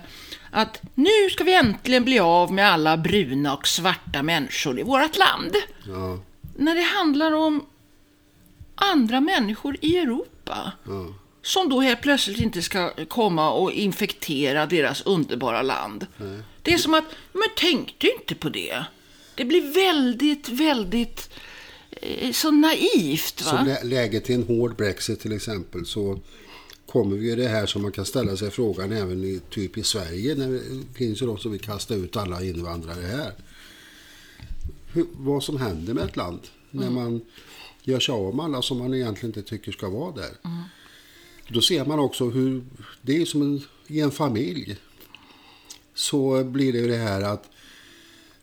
att nu ska vi äntligen bli av med alla bruna och svarta människor i vårt land Ja, när det handlar om andra människor i Europa ja. som då helt plötsligt inte ska komma och infektera deras underbara land. Det är som att, men tänkte inte på det. Det blir väldigt, väldigt eh, så naivt. Va? Som lä- läget i en hård Brexit till exempel så kommer vi ju det här som man kan ställa sig frågan även i, typ i Sverige när det finns ju de som vill kasta ut alla invandrare här. Hur, vad som händer med ett land när man gör sig av med alla som man egentligen inte tycker ska vara där. Då ser man också hur det är som en, i en familj så blir det ju det här att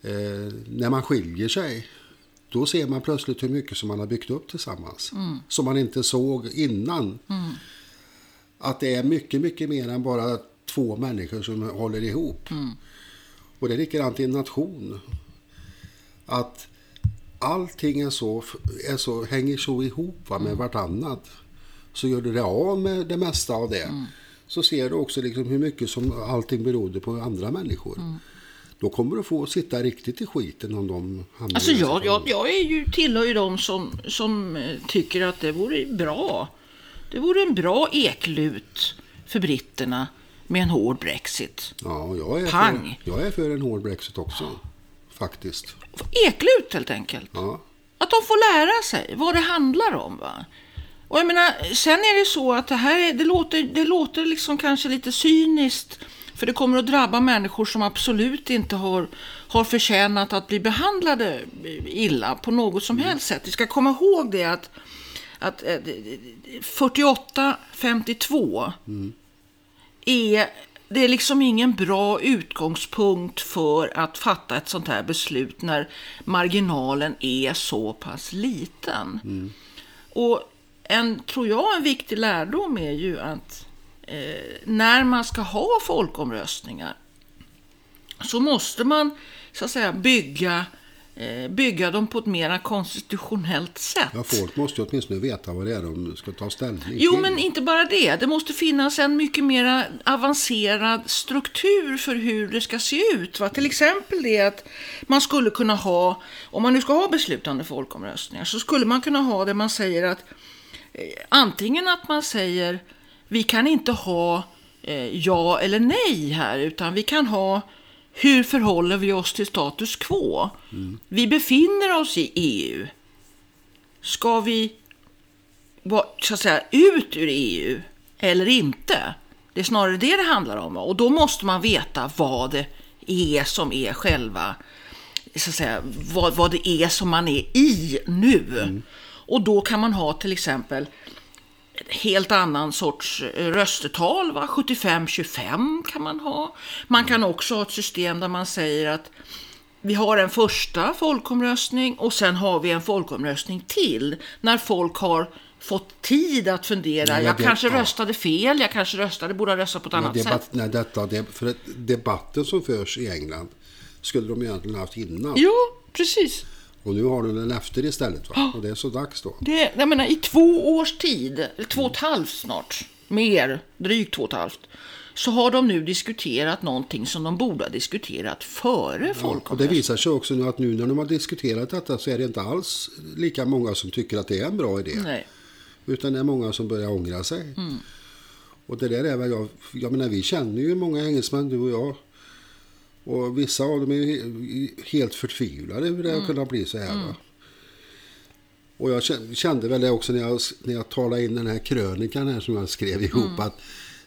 eh, när man skiljer sig då ser man plötsligt hur mycket som man har byggt upp tillsammans. Som man inte såg innan. Att det är mycket, mycket mer än bara två människor som håller ihop. Och det är likadant i en nation. Att allting är så, är så, hänger så ihop va, med vartannat. Så gör du det av med det mesta av det. Så ser du också liksom hur mycket som allting berodde på andra människor. Då kommer du få sitta riktigt i skiten om de hamnar Alltså jag, jag, jag är ju, tillhör ju de som, som eh, tycker att det vore bra. Det vore en bra eklut för britterna med en hård Brexit. Ja, jag är, för, jag är för en hård Brexit också. Faktiskt. Eklut helt enkelt. Ja. Att de får lära sig vad det handlar om. Va? Och jag menar, sen är det så att det här är, det låter, det låter liksom kanske lite cyniskt. För det kommer att drabba människor som absolut inte har, har förtjänat att bli behandlade illa på något som helst sätt. Vi ska komma ihåg det att, att eh, 48-52 är det är liksom ingen bra utgångspunkt för att fatta ett sånt här beslut när marginalen är så pass liten. Och en, tror jag, en viktig lärdom är ju att eh, när man ska ha folkomröstningar så måste man så att säga bygga, bygga dem på ett mera konstitutionellt sätt. ja, folk måste ju åtminstone veta vad det är de ska ta ställning Jo, till. men inte bara det. Det måste finnas en mycket mer avancerad struktur för hur det ska se ut. Va? Till exempel det att man skulle kunna ha, om man nu ska ha beslutande folkomröstningar, så skulle man kunna ha det man säger att eh, antingen att man säger vi kan inte ha eh, ja eller nej här, utan vi kan ha hur förhåller vi oss till status quo? Vi befinner oss i EU. Ska vi så att säga, ut ur EU eller inte. Det är snarare det det handlar om. Och då måste man veta vad det är som är själva, så att säga, vad, vad det är som man är i nu. Och då kan man ha till exempel helt annan sorts eh, röstetal. va? 75-25 kan man ha. Man kan också ha ett system där man säger att vi har en första folkomröstning och sen har vi en folkomröstning till när folk har fått tid att fundera. Nej, jag det- kanske röstade fel, jag kanske röstade, borde ha röstat på ett annat debatt, sätt. nej, detta, det, för att debatten som förs i England skulle de egentligen haft innan. Jo, precis. Och nu har de den efter istället. Va? Och det är så dags då. Det, jag menar, I två års tid, eller två och ett halvt snart, mer, drygt två och ett halvt, så har de nu diskuterat någonting som de borde ha diskuterat före Ja, och det folkomröstningen. visar sig också nu att nu när de har diskuterat detta så är det inte alls lika många som tycker att det är en bra idé. Nej. Utan det är många som börjar ångra sig. Mm. Och det där är väl jag, jag menar vi känner ju många engelsmän, du och jag. Och vissa av dem är helt förtvivlade över det Mm. att kunna bli så här. Va? Och jag kände- väl det också när jag, när jag talade in den här krönikan här som jag skrev ihop. Mm. att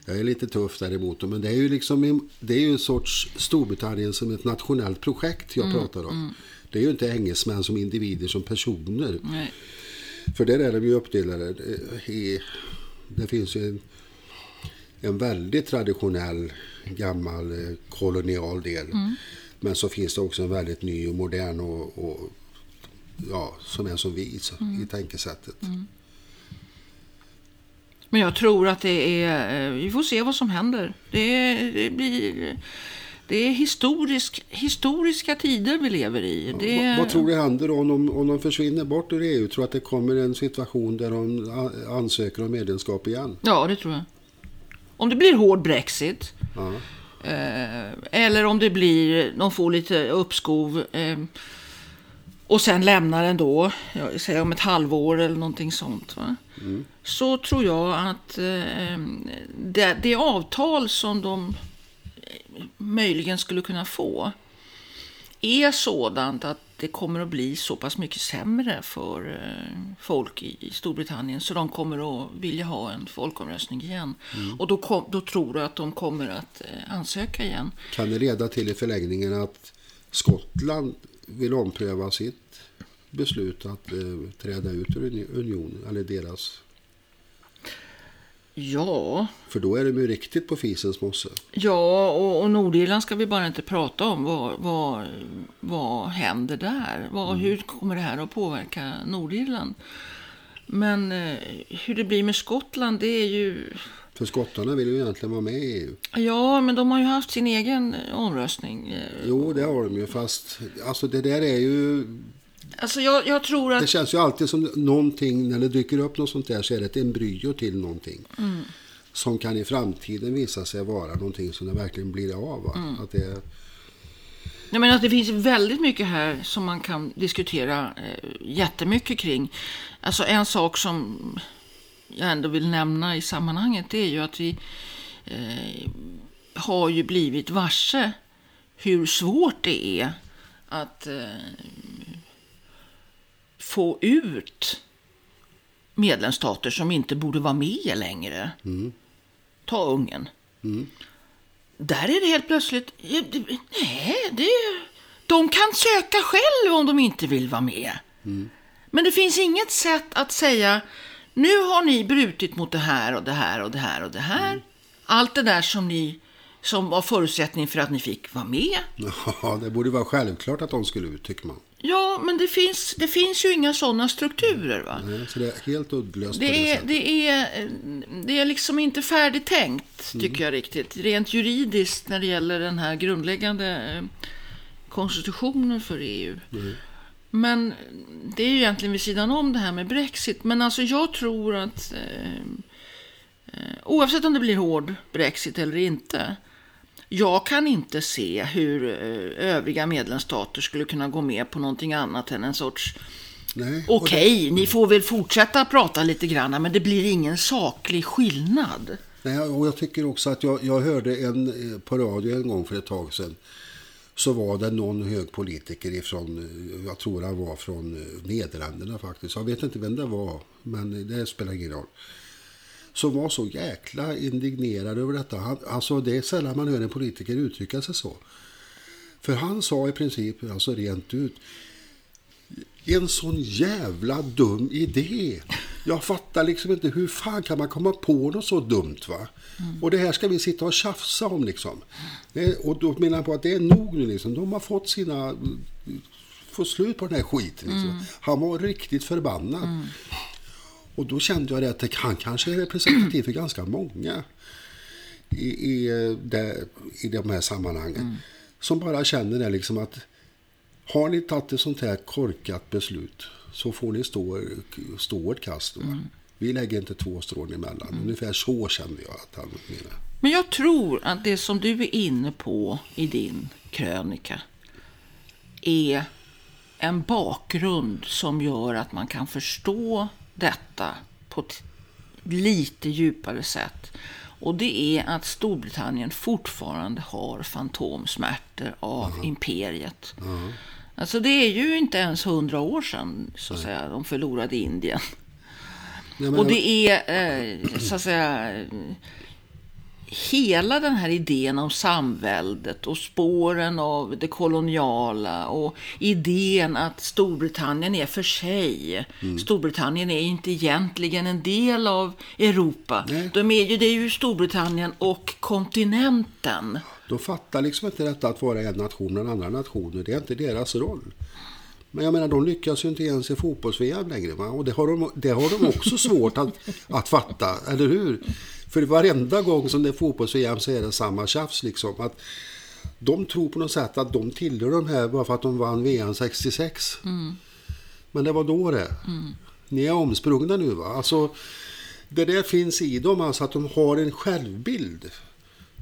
jag är lite tuff däremot. dem, Men det är ju liksom det är ju en sorts Storbritannien som ett nationellt projekt Mm. jag pratar om. Det är ju inte engelsmän som individer, som personer. Nej. För där är de ju uppdelade i... Det finns ju en, en väldigt traditionell gammal eh, kolonial del. Men så finns det också en väldigt ny och modern och, och ja, som är som vi så, i tänkesättet. Men jag tror att det är, eh, vi får se vad som händer. Det, det blir, det är historisk, historiska tider vi lever i. Det, Vad, vad tror du händer då om de, om de försvinner bort ur EU? Tror du att det kommer en situation där de ansöker om medlemskap igen? Ja, det tror jag. Om det blir hård Brexit, Ja. eh, eller om det blir, de får lite uppskov eh, och sen lämnar den då, jag säger om ett halvår eller någonting sånt. Va? Så tror jag att eh, det, det avtal som de eh, möjligen skulle kunna få är sådant att det kommer att bli så pass mycket sämre för eh, folk i, Storbritannien så de kommer att vilja ha en folkomröstning igen. Och då, kom, då tror du att de kommer att eh, ansöka igen. Kan det leda till i förlängningen att Skottland vill ompröva sitt beslut att eh, träda ut ur uni- unionen, eller deras... Ja, För då är de ju riktigt på fisens mosse. ja och, och Nordirland ska vi bara inte prata om. Vad, vad, vad händer där? Vad, Hur kommer det här att påverka Nordirland? Men eh, hur det blir med Skottland, det är ju... För skottarna vill ju egentligen vara med i EU. Ja, men de har ju haft sin egen eh, omröstning. eh, Jo, det har de ju. Fast alltså det där är ju... Alltså jag, jag tror att... Det känns ju alltid som någonting, när det dyker upp något sånt där så är det ett embryo till någonting. Som kan i framtiden visa sig vara någonting som det verkligen blir av. Va? Att det, Jag menar att det finns väldigt mycket här som man kan diskutera eh, jättemycket kring. Alltså en sak som jag ändå vill nämna i sammanhanget det är ju att vi eh, har ju blivit varse hur svårt det är att eh, få ut medlemsstater som inte borde vara med längre. Ta Ungern. Där är det helt plötsligt... Nej, det, de kan söka själv om de inte vill vara med. Men det finns inget sätt att säga nu har ni brutit mot det här och det här och det här och det här. Allt det där som, ni, som var förutsättning för att ni fick vara med. ja, det borde vara självklart att de skulle ut, tycker man. Ja, men det finns, det finns ju inga sådana strukturer. va? Nej, Så det är helt uddlöst Det det är, det, är, det är liksom inte färdigtänkt, tycker jag riktigt. Rent juridiskt när det gäller den här grundläggande eh, konstitutionen för EU. Men det är ju egentligen vid sidan om det här med Brexit. Men alltså jag tror att eh, eh, oavsett om det blir hård Brexit eller inte. Jag kan inte se hur eh, övriga medlemsstater skulle kunna gå med på någonting annat än en sorts Nej, och Okej, ni får väl fortsätta prata lite grann, men det blir ingen saklig skillnad. Nej, och jag tycker också att jag, jag hörde en eh, på radio en gång för ett tag sedan. Så var det någon hög politiker ifrån, eh, jag tror han var från Nederländerna faktiskt. Jag vet inte vem det var, men det spelar ingen roll. Som var så jäkla indignerad över detta. Han, alltså det är sällan man hör en politiker uttrycka sig så. För han sa i princip, alltså rent ut, en sån jävla dum idé. Jag fattar liksom inte hur fan kan man komma på något så dumt va? Och det här ska vi sitta och tjafsa om liksom. Och då menar jag på att det är nog nu liksom. De har fått sina... Få slut på den här skiten liksom. Han var riktigt förbannad. Och då kände jag att han kanske är representativ för ganska många i, i, det, i de här sammanhangen. Som bara känner det liksom att har ni tagit ett sånt här korkat beslut så får ni stå, stå ett kast. Va? Vi lägger inte två strån emellan. Ungefär så kände jag att han menade. Men jag tror att det som du är inne på i din krönika är en bakgrund som gör att man kan förstå detta på ett lite djupare sätt. Och det är att Storbritannien fortfarande har fantomsmärtor av imperiet. Alltså det är ju inte ens hundra år sedan så att säga, de förlorade Indien. Nej, men- Och det är eh, så att säga hela den här idén om samväldet och spåren av det koloniala och idén att Storbritannien är för sig. Mm. Storbritannien är inte egentligen en del av Europa. Nej. De är ju, det är ju Storbritannien och kontinenten. De fattar liksom inte detta att vara en nation bland andra nationer. Det är inte deras roll. Men jag menar, de lyckas ju inte ens i fotbolls-VM längre. Va? Och det har, de, det har de också svårt att, att fatta, eller hur? För varenda gång som det är fotbolls-VM så är det samma tjafs liksom. Att de tror på något sätt att de tillhör de här bara för att de vann VM 66. Men det var då det. Ni är omsprungna nu va? Alltså, det där finns i dem, alltså att de har en självbild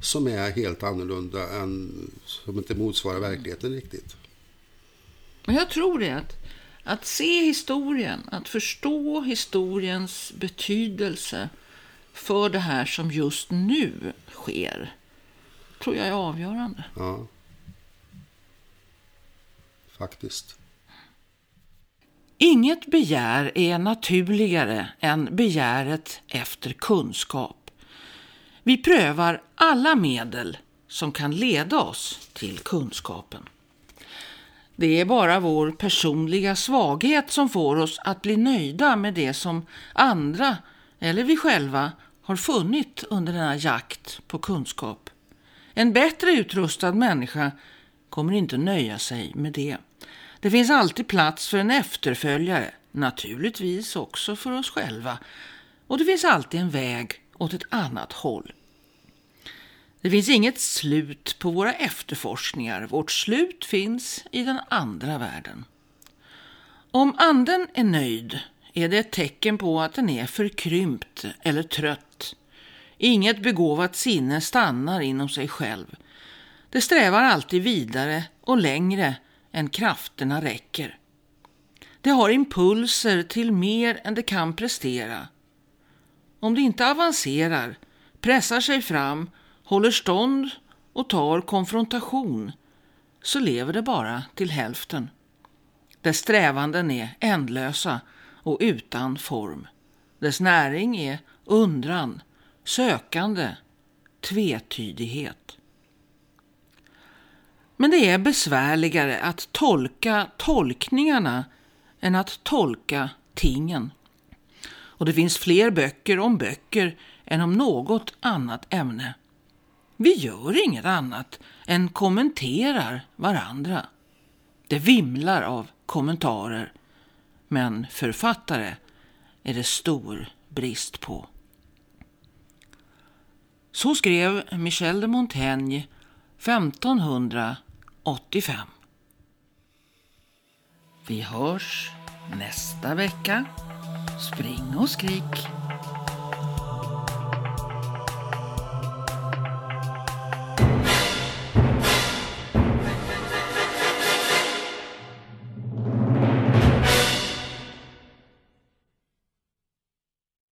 som är helt annorlunda än, som inte motsvarar verkligheten riktigt. Men jag tror det att, att se historien, att förstå historiens betydelse för det här som just nu sker, tror jag är avgörande. Ja. Faktiskt. Inget begär är naturligare än begäret efter kunskap. Vi prövar alla medel som kan leda oss till kunskapen. Det är bara vår personliga svaghet som får oss att bli nöjda med det som andra eller vi själva har funnit under denna jakt på kunskap. En bättre utrustad människa kommer inte nöja sig med det. Det finns alltid plats för en efterföljare, naturligtvis också för oss själva. Och det finns alltid en väg åt ett annat håll. Det finns inget slut på våra efterforskningar. Vårt slut finns i den andra världen. Om anden är nöjd är det ett tecken på att den är förkrympt eller trött. Inget begåvat sinne stannar inom sig själv. Det strävar alltid vidare och längre än krafterna räcker. Det har impulser till mer än det kan prestera. Om det inte avancerar, pressar sig fram, håller stånd och tar konfrontation så lever det bara till hälften. Dess strävanden är ändlösa och utan form. Dess näring är undran, sökande, tvetydighet. Men det är besvärligare att tolka tolkningarna än att tolka tingen. Och det finns fler böcker om böcker än om något annat ämne. Vi gör inget annat än kommenterar varandra. Det vimlar av kommentarer, men författare är det stor brist på. Så skrev Michel de Montaigne 1585. Vi hörs nästa vecka. Spring och skrik.